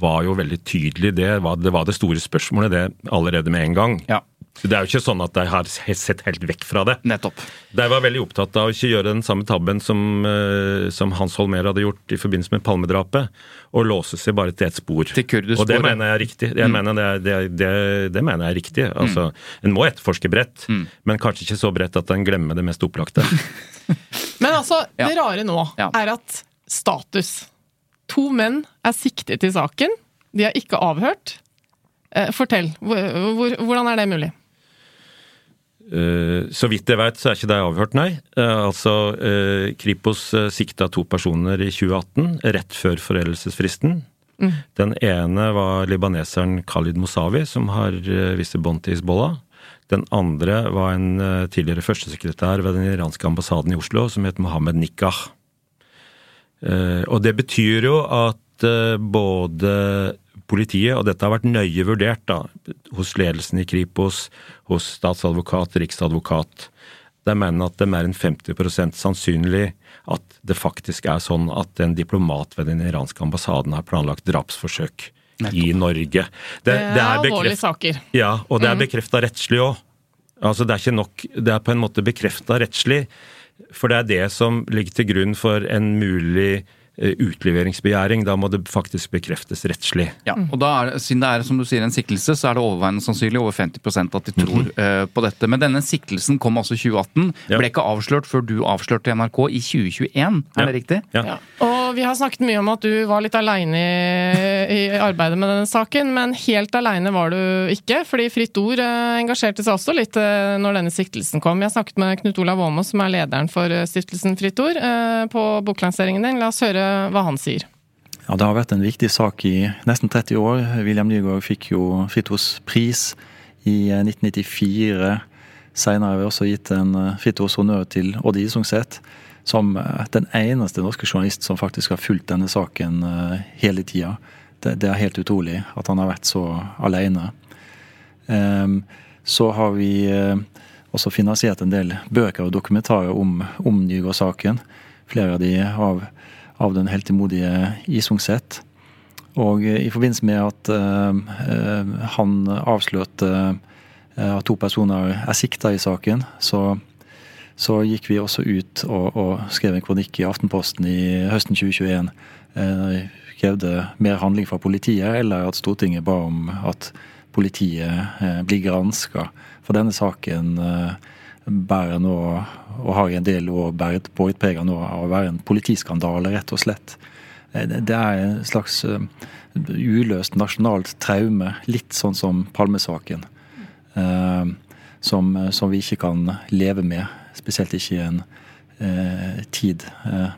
S3: var jo veldig tydelig. Det var, det var det store spørsmålet, det allerede med en gang.
S1: Ja.
S3: Så Det er jo ikke sånn at de har sett helt vekk fra det.
S1: Nettopp.
S3: De var veldig opptatt av å ikke gjøre den samme tabben som, uh, som Hans Holmer hadde gjort i forbindelse med Palmedrapet. Og låse seg bare til ett spor.
S1: Til
S3: Og det mener jeg er riktig. Jeg mm. mener det, er, det, det, det, mener jeg er riktig. Altså, mm. En må etterforske bredt, mm. men kanskje ikke så bredt at en glemmer det mest opplagte.
S2: men altså, det rare nå ja. er at status To menn er siktet i saken. De er ikke avhørt. Eh, fortell. Hvordan er det mulig?
S3: Uh, så vidt jeg vet, så er ikke det avhørt, nei. Uh, altså, uh, Kripos sikta to personer i 2018, rett før foreldelsesfristen. Mm. Den ene var libaneseren Khalid Mosawi, som har visse bånd til Hizbollah. Den andre var en tidligere førstesekretær ved den iranske ambassaden i Oslo, som het Mohammed Nikah. Og det betyr jo at både politiet, og dette har vært nøye vurdert da, hos ledelsen i Kripos, hos statsadvokat, riksadvokat. De mener at det er mer enn 50% sannsynlig at det faktisk er sånn at en diplomat ved den iranske ambassaden har planlagt drapsforsøk i Norge.
S2: Det, det er, det er alvorlige saker.
S3: Ja, og det er mm. bekrefta rettslig òg. Altså, det er ikke nok Det er på en måte bekrefta rettslig. For det er det som ligger til grunn for en mulig eh, utleveringsbegjæring. Da må det faktisk bekreftes rettslig.
S1: Ja, og da er, Siden det er som du sier, en siktelse, så er det overveiende sannsynlig over 50% at de tror eh, på dette. Men denne siktelsen kom altså i 2018.
S3: Ja.
S1: Ble ikke avslørt før du avslørte NRK i 2021, er det riktig?
S3: Ja.
S2: Og vi har snakket mye om at du var litt aleine i, i arbeidet med denne saken, men helt aleine var du ikke, fordi Fritt Ord eh, engasjerte seg også litt uh, når denne siktelsen kom. Jeg snakket med Knut Olav Åmås, som er lederen for eh, stiftelsen Fritt Ord, uh, på boklanseringen din. La oss høre hva han sier.
S9: Ja, Det har vært en viktig sak i nesten 30 år. William Nygaard fikk jo Fritos pris i eh, 1994. Senere har vi også gitt en Fritos honnør til Odd Isungset, som eh, den eneste norske journalist som faktisk har fulgt denne saken eh, hele tida. Det, det er helt utrolig at han har vært så alene. Ehm, Så har vi eh, også finansiert en del bøker og dokumentarer om, om Nygaard-saken. Flere av de av, av den heltemodige Isungset. Og eh, i forbindelse med at eh, eh, han avslørte eh, at to personer er sikta i saken, så, så gikk vi også ut og, og skrev en kronikk i Aftenposten i høsten 2021. Eh, krevde mer handling fra politiet, eller at Stortinget ba om at politiet eh, blir granska. For denne saken bærer nå, og har i en del år båret preg av nå av å være en politiskandale, rett og slett. Eh, Det er en slags eh, uløst nasjonalt traume, litt sånn som Palmesaken. eh, Som, som vi ikke kan leve med, spesielt ikke i en tid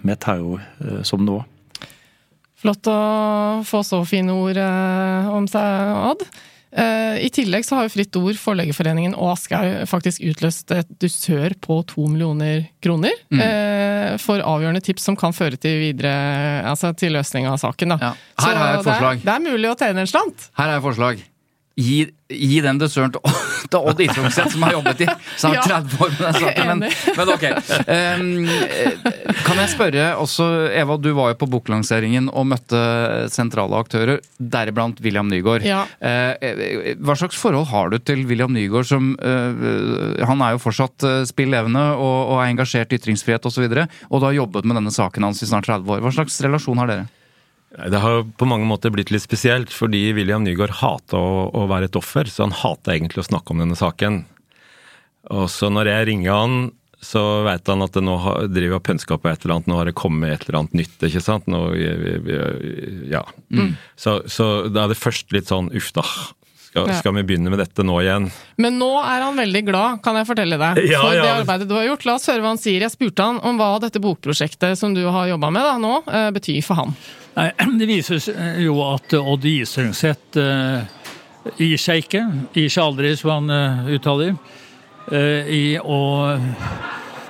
S9: med terror som nå.
S2: Flott å få så fine ord om seg, Odd. Eh, I tillegg så har jo Fritt Ord, Forleggerforeningen og Aschehoug faktisk utløst et dusør på to millioner kroner
S1: Mm.
S2: eh, for avgjørende tips som kan føre til videre, altså til løsning av saken. Da.
S1: Her
S2: Så
S1: har jeg et
S2: det er-
S1: forslag.
S2: Det er, mulig å tjene en slant.
S1: Her er et forslag. Gi, gi den dessøren til, til Odd Isungset, som har jobbet i snart
S2: Ja.
S1: 30 år med den saken. Men, men ok. Um, kan jeg spørre også, Eva, du var jo på boklanseringen og møtte sentrale aktører, deriblant William Nygaard.
S2: Ja.
S1: Eh, Hva slags forhold har du til William Nygaard som uh, Han er jo fortsatt eh, spill levende og, og er engasjert i ytringsfrihet osv., og, så videre, og du har jobbet med denne saken hans i snart 30 år. Hva slags relasjon har dere?
S3: Det har på mange måter blitt litt spesielt, fordi William Nygaard hata å, å være et offer, så han hata egentlig å snakke om denne saken. Og så når jeg ringer han, så veit han at det nå har, driver og pønsker på et eller annet, nå har det kommet et eller annet nytt, ikke sant? Nå, ja.
S2: Mm.
S3: Så, så da er det først litt sånn uff da, skal,
S2: Ja.
S3: skal vi begynne med dette nå igjen?
S2: Men nå er han veldig glad, kan jeg fortelle deg,
S3: Ja,
S2: for
S3: ja.
S2: det arbeidet du har gjort. La oss høre hva han sier. Jeg spurte han om hva dette bokprosjektet som du har jobba med da, nå, eh, betyr for han.
S10: Nei, Det vises jo at Odd Isungset uh, gir seg ikke. Gir seg aldri, som han eh, uttaler. eh, I å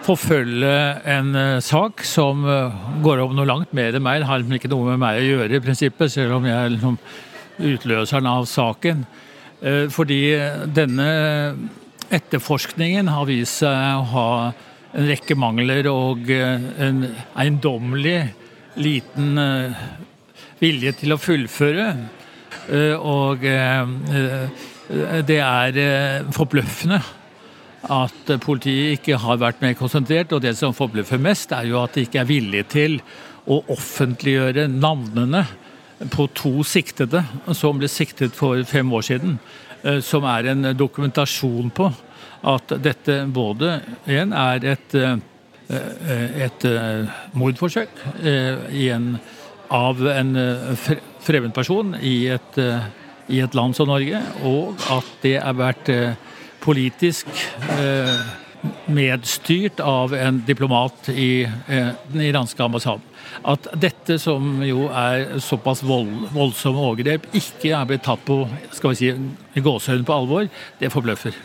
S10: forfølge en eh, sak som eh, går om noe langt mer enn meg. Det har liksom ikke noe med meg å gjøre, i prinsippet, selv om jeg er liksom utløseren av saken. Eh, fordi denne etterforskningen har vist seg å ha en rekke mangler og eh, en eiendommelig liten eh, vilje til å fullføre. Og det er forbløffende at politiet ikke har vært mer konsentrert. Og det som forbløffer mest, er jo at de ikke er villige til å offentliggjøre navnene på to siktede som ble siktet for fem år siden. eh, Som er en dokumentasjon på at dette både en er et, eh, et eh, mordforsøk eh, i en, av en eh, fremmed person i et, i et land som Norge, og at det har vært politisk medstyrt av en diplomat i den iranske ambassaden. At dette, som jo er såpass vold, voldsomme overgrep, ikke er blitt tatt på skal vi si, i gåsehøyden på alvor, det forbløffer.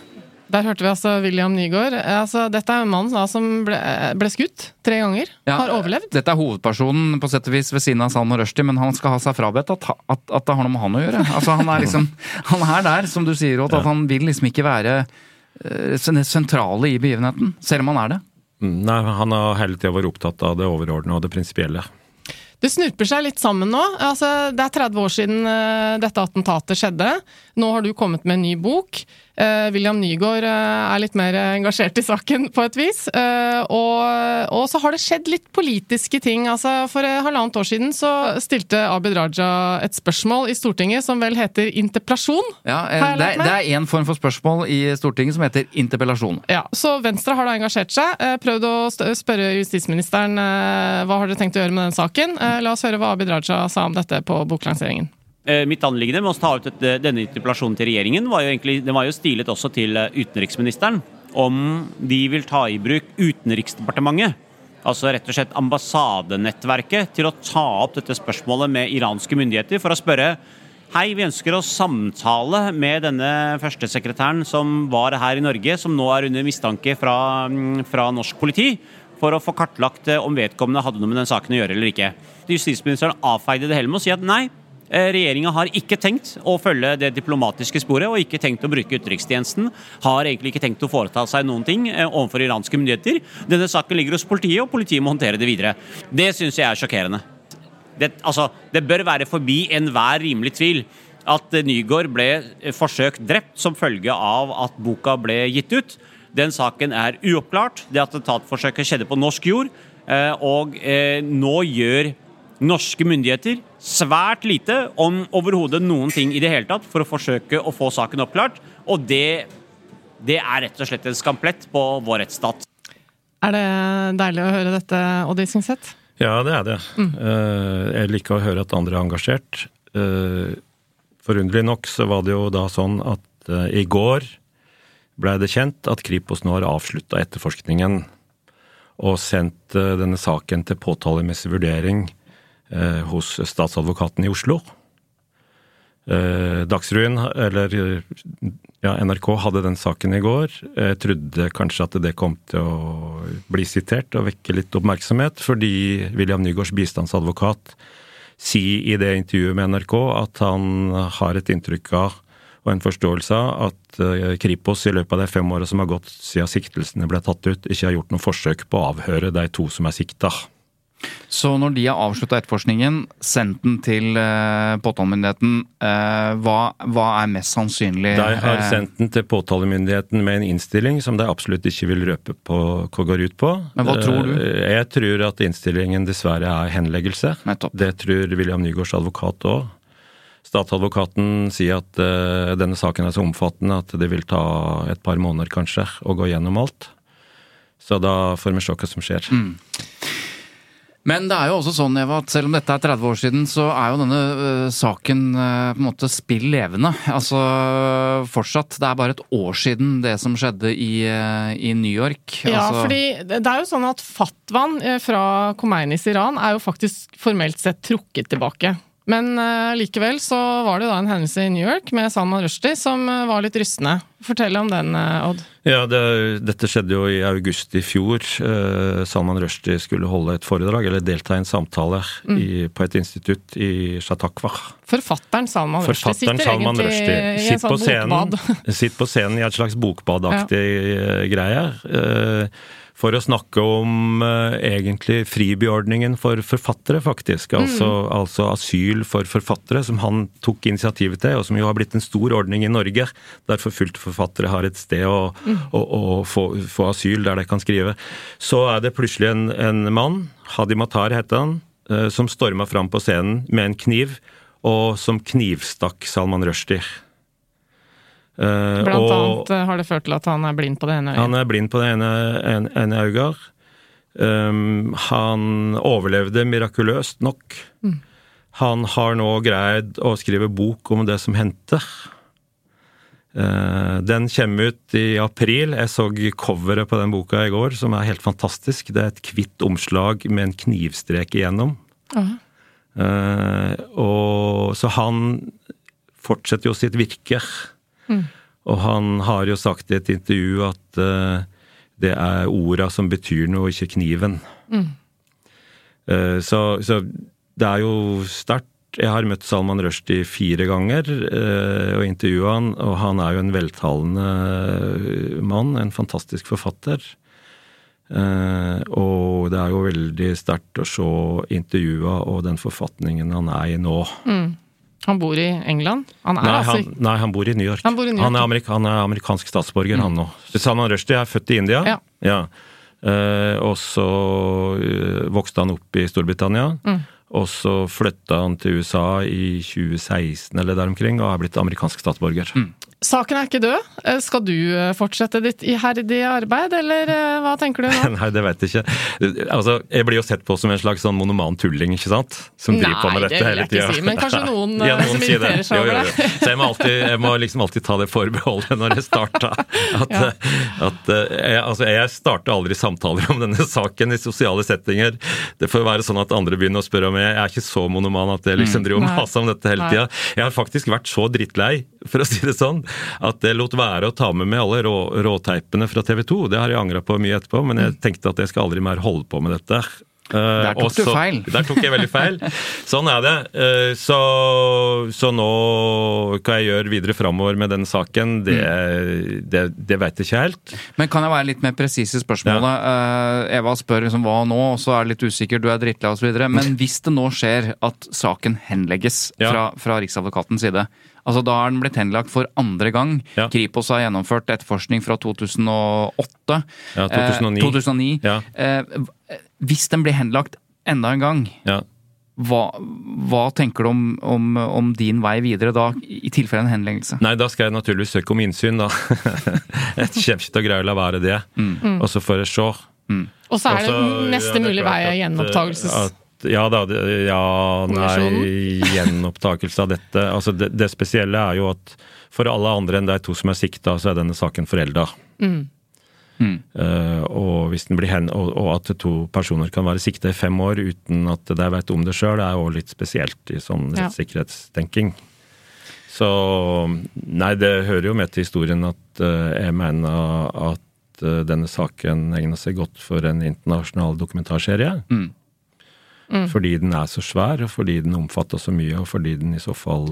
S2: Der hørte vi altså William Nygaard. Altså, dette er en mann da, som ble, ble skutt tre ganger.
S1: Ja,
S2: har overlevd.
S1: Dette er hovedpersonen på sett og vis ved siden av Salman Rushdie, men han skal ha seg frabedt at, at, at det har noe med han å gjøre. Altså, han er liksom, han er der, som du sier, Odd, at han vil liksom ikke være eh, sentrale i begivenheten, selv om han er det.
S3: Mm, Nei, han har hele tida vært opptatt av det overordnede og det prinsipielle.
S2: Det snurper seg litt sammen nå. Altså, det er 30 år siden eh, dette attentatet skjedde. Nå har du kommet med en ny bok. Eh, William Nygaard eh, er litt mer engasjert i saken, på et vis. Eh, og, og så har det skjedd litt politiske ting. Altså, for halvannet år siden så stilte Abid Raja et spørsmål i Stortinget som vel heter interpellasjon.
S1: Ja, det, er- det er én form for spørsmål i Stortinget som heter interpellasjon.
S2: Ja, Så Venstre har da engasjert seg. Prøvd å spørre justisministeren hva har dere tenkt å gjøre med den saken. La oss høre hva Abid Raja sa om dette på boklanseringen.
S11: Eh, Mitt anliggende med å ta ut dette, denne interpellasjonen til regjeringen var jo egentlig, den var jo stilet også til eh, utenriksministeren. Om de vil ta i bruk Utenriksdepartementet, altså rett og slett ambassadenettverket, til å ta opp dette spørsmålet med iranske myndigheter for å spørre Hei, vi ønsker å samtale med denne førstesekretæren som var her i Norge, som nå er under mistanke fra, mm, fra norsk politi, for å få kartlagt eh, om vedkommende hadde noe med den saken å gjøre eller ikke. Justisministeren avfeide det hele med å si at nei, eh, regjeringa har ikke tenkt å følge det diplomatiske sporet og ikke tenkt å bruke utenrikstjenesten. Har egentlig ikke tenkt å foreta seg noen ting eh, overfor iranske myndigheter. Denne saken ligger hos politiet, og politiet må håndtere det videre. Det syns jeg er sjokkerende. Det, altså, det bør være forbi enhver rimelig tvil at eh, Nygaard ble eh, forsøkt drept som følge av at boka ble gitt ut. Den saken er uoppklart. Det attentatforsøket skjedde på norsk jord. eh, Og eh, nå gjør norske myndigheter svært lite, om overhodet noen ting i det hele tatt, for å forsøke å få saken oppklart. Og det, det er rett og slett en skamplett på vår rettsstat.
S2: Er det deilig å høre dette, Odd Isingset?
S3: Ja, det er det. Mm. Jeg liker å høre at andre er engasjert. Eh, Forunderlig nok så var det jo da sånn at eh, i går blei det kjent at Kripos nå har avslutta etterforskningen og sendt eh, denne saken til påtalemessig vurdering eh, hos statsadvokaten i Oslo. Eh, Dagsrevyen, eller ja, NRK, hadde den saken i går. Jeg trodde kanskje at det kom til å bli sitert og vekke litt oppmerksomhet, fordi William Nygaards bistandsadvokat sier i det intervjuet med NRK at han har et inntrykk av og en forståelse av at eh, Kripos i løpet av de fem åra som har gått siden siktelsene ble tatt ut, ikke har gjort noe forsøk på å avhøre de to som er sikta.
S1: Så når de har avslutta etterforskningen, sendt den til eh, påtalemyndigheten, eh, hva, hva er mest sannsynlig?
S3: De har
S1: eh,
S3: sendt den til påtalemyndigheten med en innstilling som de absolutt ikke vil røpe på hva går ut på.
S1: Men hva tror du?
S3: Eh, Jeg tror at innstillingen dessverre er henleggelse. Det tror William Nygaards advokat òg. Statsadvokaten sier at eh, denne saken er så omfattende at det vil ta et par måneder kanskje å gå gjennom alt. Så da får vi se hva som skjer.
S1: Mm. Men det er jo også sånn, Eva, at selv om dette er 30 år siden, så er jo denne øh, saken øh, på en måte spill levende. Altså fortsatt. Det er bare et år siden det som skjedde i, øh, i New York.
S2: Ja,
S1: altså,
S2: fordi det er jo sånn at fatwaen eh, fra Khomeinis Iran er jo faktisk formelt sett trukket tilbake. Men uh, likevel så var det da en hendelse i New York med Salman Rushdie som uh, var litt rystende. Fortell om den, uh, Odd.
S3: Ja, det, dette skjedde jo i august i fjor. Salman Rushdie skulle holde et foredrag, eller delta i en samtale
S2: Mm.
S3: i, på et institutt i Chautauqua.
S2: Forfatteren Salman Rushdie sitter
S3: Salman
S2: egentlig
S3: Rushdie
S2: i en sånn bokbad.
S3: sitter på scenen i et slags bokbadaktig ja. greie. For å snakke om eh, egentlig fribyordningen for forfattere, faktisk. Altså,
S2: Mm.
S3: altså asyl for forfattere, som han tok initiativet til, og som jo har blitt en stor ordning i Norge. Der forfulgte forfattere har et sted å,
S2: Mm.
S3: å, å få, få asyl, der de kan skrive. Så er det plutselig en, en mann, Hadi Matar heter han, eh, som storma fram på scenen med en kniv, og som knivstakk Salman Rushdie. Eh,
S2: Blant
S3: og-
S2: annet eh, har det ført til at han er blind på det ene øyet.
S3: han er blind på det ene, en, ene øyet. Um, han overlevde mirakuløst nok.
S2: Mm.
S3: Han har nå greid å skrive bok om det som hendte. Uh, den kommer ut i april. Jeg så coveret på den boka i går, som er helt fantastisk. Det er et hvitt omslag med en knivstrek igjennom.
S2: Aha.
S3: Uh, og, så han fortsetter jo sitt virke.
S2: Mm.
S3: Og han har jo sagt i et intervju at uh, det er orda som betyr noe, ikke kniven.
S2: Mm.
S3: Uh, så, så det er jo sterkt. Jeg har møtt Salman Rushdie fire ganger uh, og intervjua han, og han er jo en veltalende mann, en fantastisk forfatter. Uh, og det er jo veldig sterkt å se intervjua og den forfatningen han er i nå.
S2: Mm. Han bor i England? Han
S3: Nei
S2: altså
S3: han, nei, han bor i New York.
S2: Han i New York,
S3: er, amerika, han er amerikansk statsborger, han nå. Salman Rushdie er født i India.
S2: Ja.
S3: Eh, og så eh, vokste han opp i Storbritannia.
S2: Mm.
S3: Og så flytta han til USA i 2016 eller der omkring, og er blitt amerikansk statsborger.
S2: Saken er ikke død. Eh, Skal du eh, fortsette ditt iherdige arbeid, eller eh, hva tenker du nå?
S3: Nei, det vet jeg ikke. Altså, jeg blir jo sett på som en slags sånn monoman tulling, ikke sant? Som driver på med
S2: Nei,
S3: dette
S2: det vil jeg ikke
S3: tida.
S2: si, men kanskje noen,
S3: Ja,
S2: noen som
S3: det.
S2: irriterer seg
S3: Jo, jo,
S2: over
S3: jo.
S2: det.
S3: Så jeg må, alltid, jeg må liksom alltid ta det forbeholdet når jeg starta. At,
S2: Ja.
S3: at jeg, altså, jeg starter aldri samtaler om denne saken i sosiale settinger. Det får være sånn at andre begynner å spørre om jeg, jeg er ikke så monoman at jeg liksom
S2: Mm.
S3: driver og maser om dette hele
S2: Nei.
S3: tida. Jeg har faktisk vært så drittlei, for å si det sånn, at jeg lot være å ta med meg alle rå, råteipene fra TV 2. Det har jeg angra på mye etterpå, men jeg tenkte at jeg skal aldri mer holde på med dette. Eh,
S1: Der tok
S3: og
S1: du feil.
S3: Der tok jeg veldig feil. Sånn er det. Eh, Så, så nå hva jeg gjør videre framover med den saken, det, det, det veit jeg ikke helt.
S1: Men kan jeg være litt mer presis i spørsmålet? Ja. Eva spør liksom hva nå, og så er det litt usikker, du er drittlei osv. Men hvis det nå skjer at saken henlegges
S3: Ja.
S1: fra, fra Riksadvokatens side, altså da er den blitt henlagt for andre gang. Kripos har gjennomført etterforskning fra 2008.
S3: Ja, 2009.
S1: Eh, 2009.
S3: Ja.
S1: Eh, hvis den blir henlagt enda en gang,
S3: Ja.
S1: hva, hva tenker du om, om, om din vei videre da, i tilfelle en henleggelse?
S3: Nei, da skal jeg naturligvis søke om innsyn, da. jeg kommer ikke til å greie å la være det.
S2: Mm.
S3: Og så får jeg se.
S2: Og så er det
S3: Og
S2: neste
S3: ja, det er
S2: mulig vei
S3: at,
S2: gjenopptakelses...
S3: at- Ja da, ja, nei, gjenopptakelse av dette. Altså det, det spesielle er jo at for alle andre enn de to som er sikta, så er denne saken forelda.
S2: Mm.
S3: Uh, og, hen, og, og at to personer kan være sikta i fem år uten at de vet om det sjøl, er jo litt spesielt i sånn rettssikkerhetstenking. Så Nei, det hører jo med til historien at uh, jeg mener at uh, denne saken egner seg godt for en internasjonal dokumentarserie.
S1: Mm.
S2: Mm.
S3: Fordi den er så svær, og fordi den omfatter så mye, og fordi den i så fall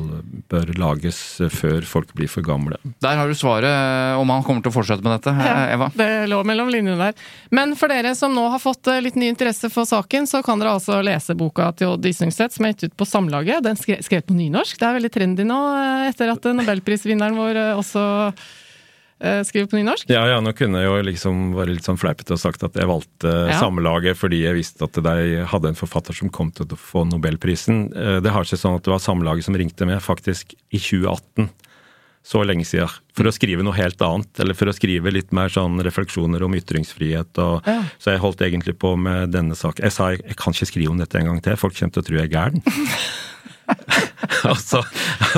S3: bør lages eh, før folk blir for gamle.
S1: Der har du svaret om han kommer til å fortsette med dette,
S2: Ja,
S1: eh, Eva.
S2: Det lå mellom linjene der. Men for dere som nå har fått eh, litt ny interesse for saken, så kan dere altså lese boka til Odd Isungset som er gitt ut på Samlaget. Den skre skrevet på nynorsk. Det er veldig trendy nå, etter at nobelprisvinneren vår også eh, skriver på nynorsk.
S3: Ja, ja, nå kunne jeg jo liksom være litt sånn fleipete og sagt at jeg valgte
S2: Ja.
S3: Samelaget fordi jeg visste at de hadde en forfatter som kom til å få nobelprisen. Eh, Det har seg sånn at det var Samelaget som ringte meg faktisk i 2018. Så lenge siden. For å skrive noe helt annet, eller for å skrive litt mer sånn refleksjoner om ytringsfrihet. Og,
S2: Ja.
S3: Så jeg holdt egentlig på med denne saken. Jeg sa jeg, jeg kan ikke skrive om dette en gang til, folk kommer til å tro jeg er gæren. og, så,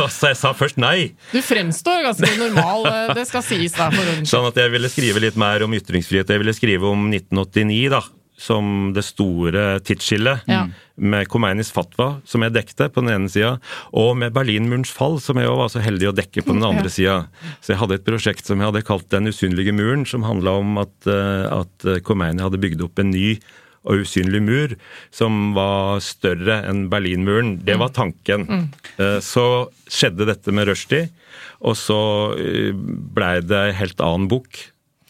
S3: og så jeg sa først nei.
S2: Du fremstår ganske normal, eh, det skal sies da. For.
S3: Sånn at jeg ville skrive litt mer om ytringsfrihet. Jeg ville skrive om 1989, da. Som det store tidsskillet.
S2: Ja.
S3: Med Khomeinis fatwa, som jeg dekte på den ene sida, og med Berlinmurens fall, som jeg også var så heldig å dekke på den andre sida. Så jeg hadde et prosjekt som jeg hadde kalt Den usynlige muren, som handla om at, eh, at Khomeini hadde bygd opp en ny og usynlig mur som var større enn Berlinmuren. Det var tanken.
S2: Mm.
S3: Eh, Så skjedde dette med Rushdie, og så eh, blei det en helt annen bok.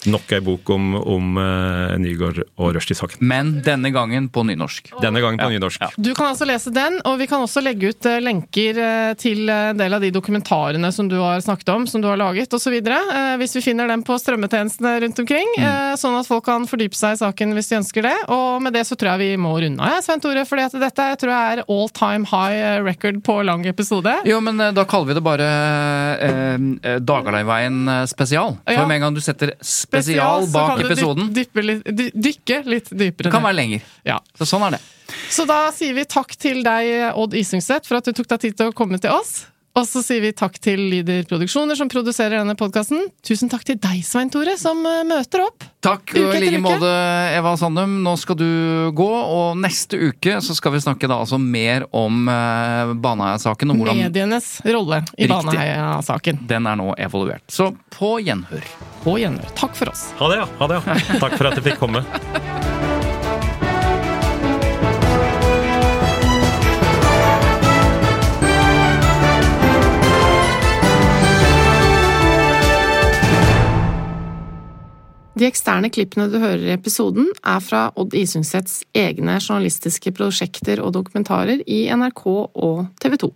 S3: Nok ei bok om, om uh, Nygaard og Rushdie-saken.
S1: Men denne gangen på nynorsk.
S3: Denne gangen på nynorsk.
S2: Du kan altså lese den, og vi kan også legge ut uh, lenker uh, til eh, en del av de dokumentarene som du har snakket om, som du har laget osv. Uh, hvis vi finner dem på strømmetjenestene rundt omkring, eh, sånn at folk kan fordype seg i saken hvis de ønsker det. Og med det så tror jeg vi må runde av, ja, Svein Tore, for dette tror jeg er all time high eh, record på lang episode.
S1: Jo, men eh, da kaller vi det bare eh, eh, Dagalaiveien eh, spesial. For
S2: Ja.
S1: med en gang du setter spesial
S2: så
S1: bak
S2: kan
S1: episoden,
S2: litt, dykke litt dypere
S1: det kan være lenger.
S2: Ja.
S1: Så sånn er det.
S2: Så da sier vi takk til deg, Odd Isungset, for at du tok deg tid til å komme til oss. Og så sier vi takk til Lyder Produksjoner, som produserer denne podkasten. Tusen takk til deg, Svein Tore, som eh, møter opp.
S1: Takk i like måte, Eva Sandum. Nå skal du gå, og neste uke så skal vi snakke da altså mer om uh, Baneheia-saken. hvordan
S2: Medienes rolle i Baneheia-saken.
S1: Den er nå evaluert. Så på gjenhør.
S2: På gjenhør. Takk for oss.
S3: Ha det, ja. Ha det, ja. Takk for at jeg fikk komme.
S2: De eksterne klippene du hører i episoden, er fra Odd Isungsets egne journalistiske prosjekter og dokumentarer i NRK og TV 2.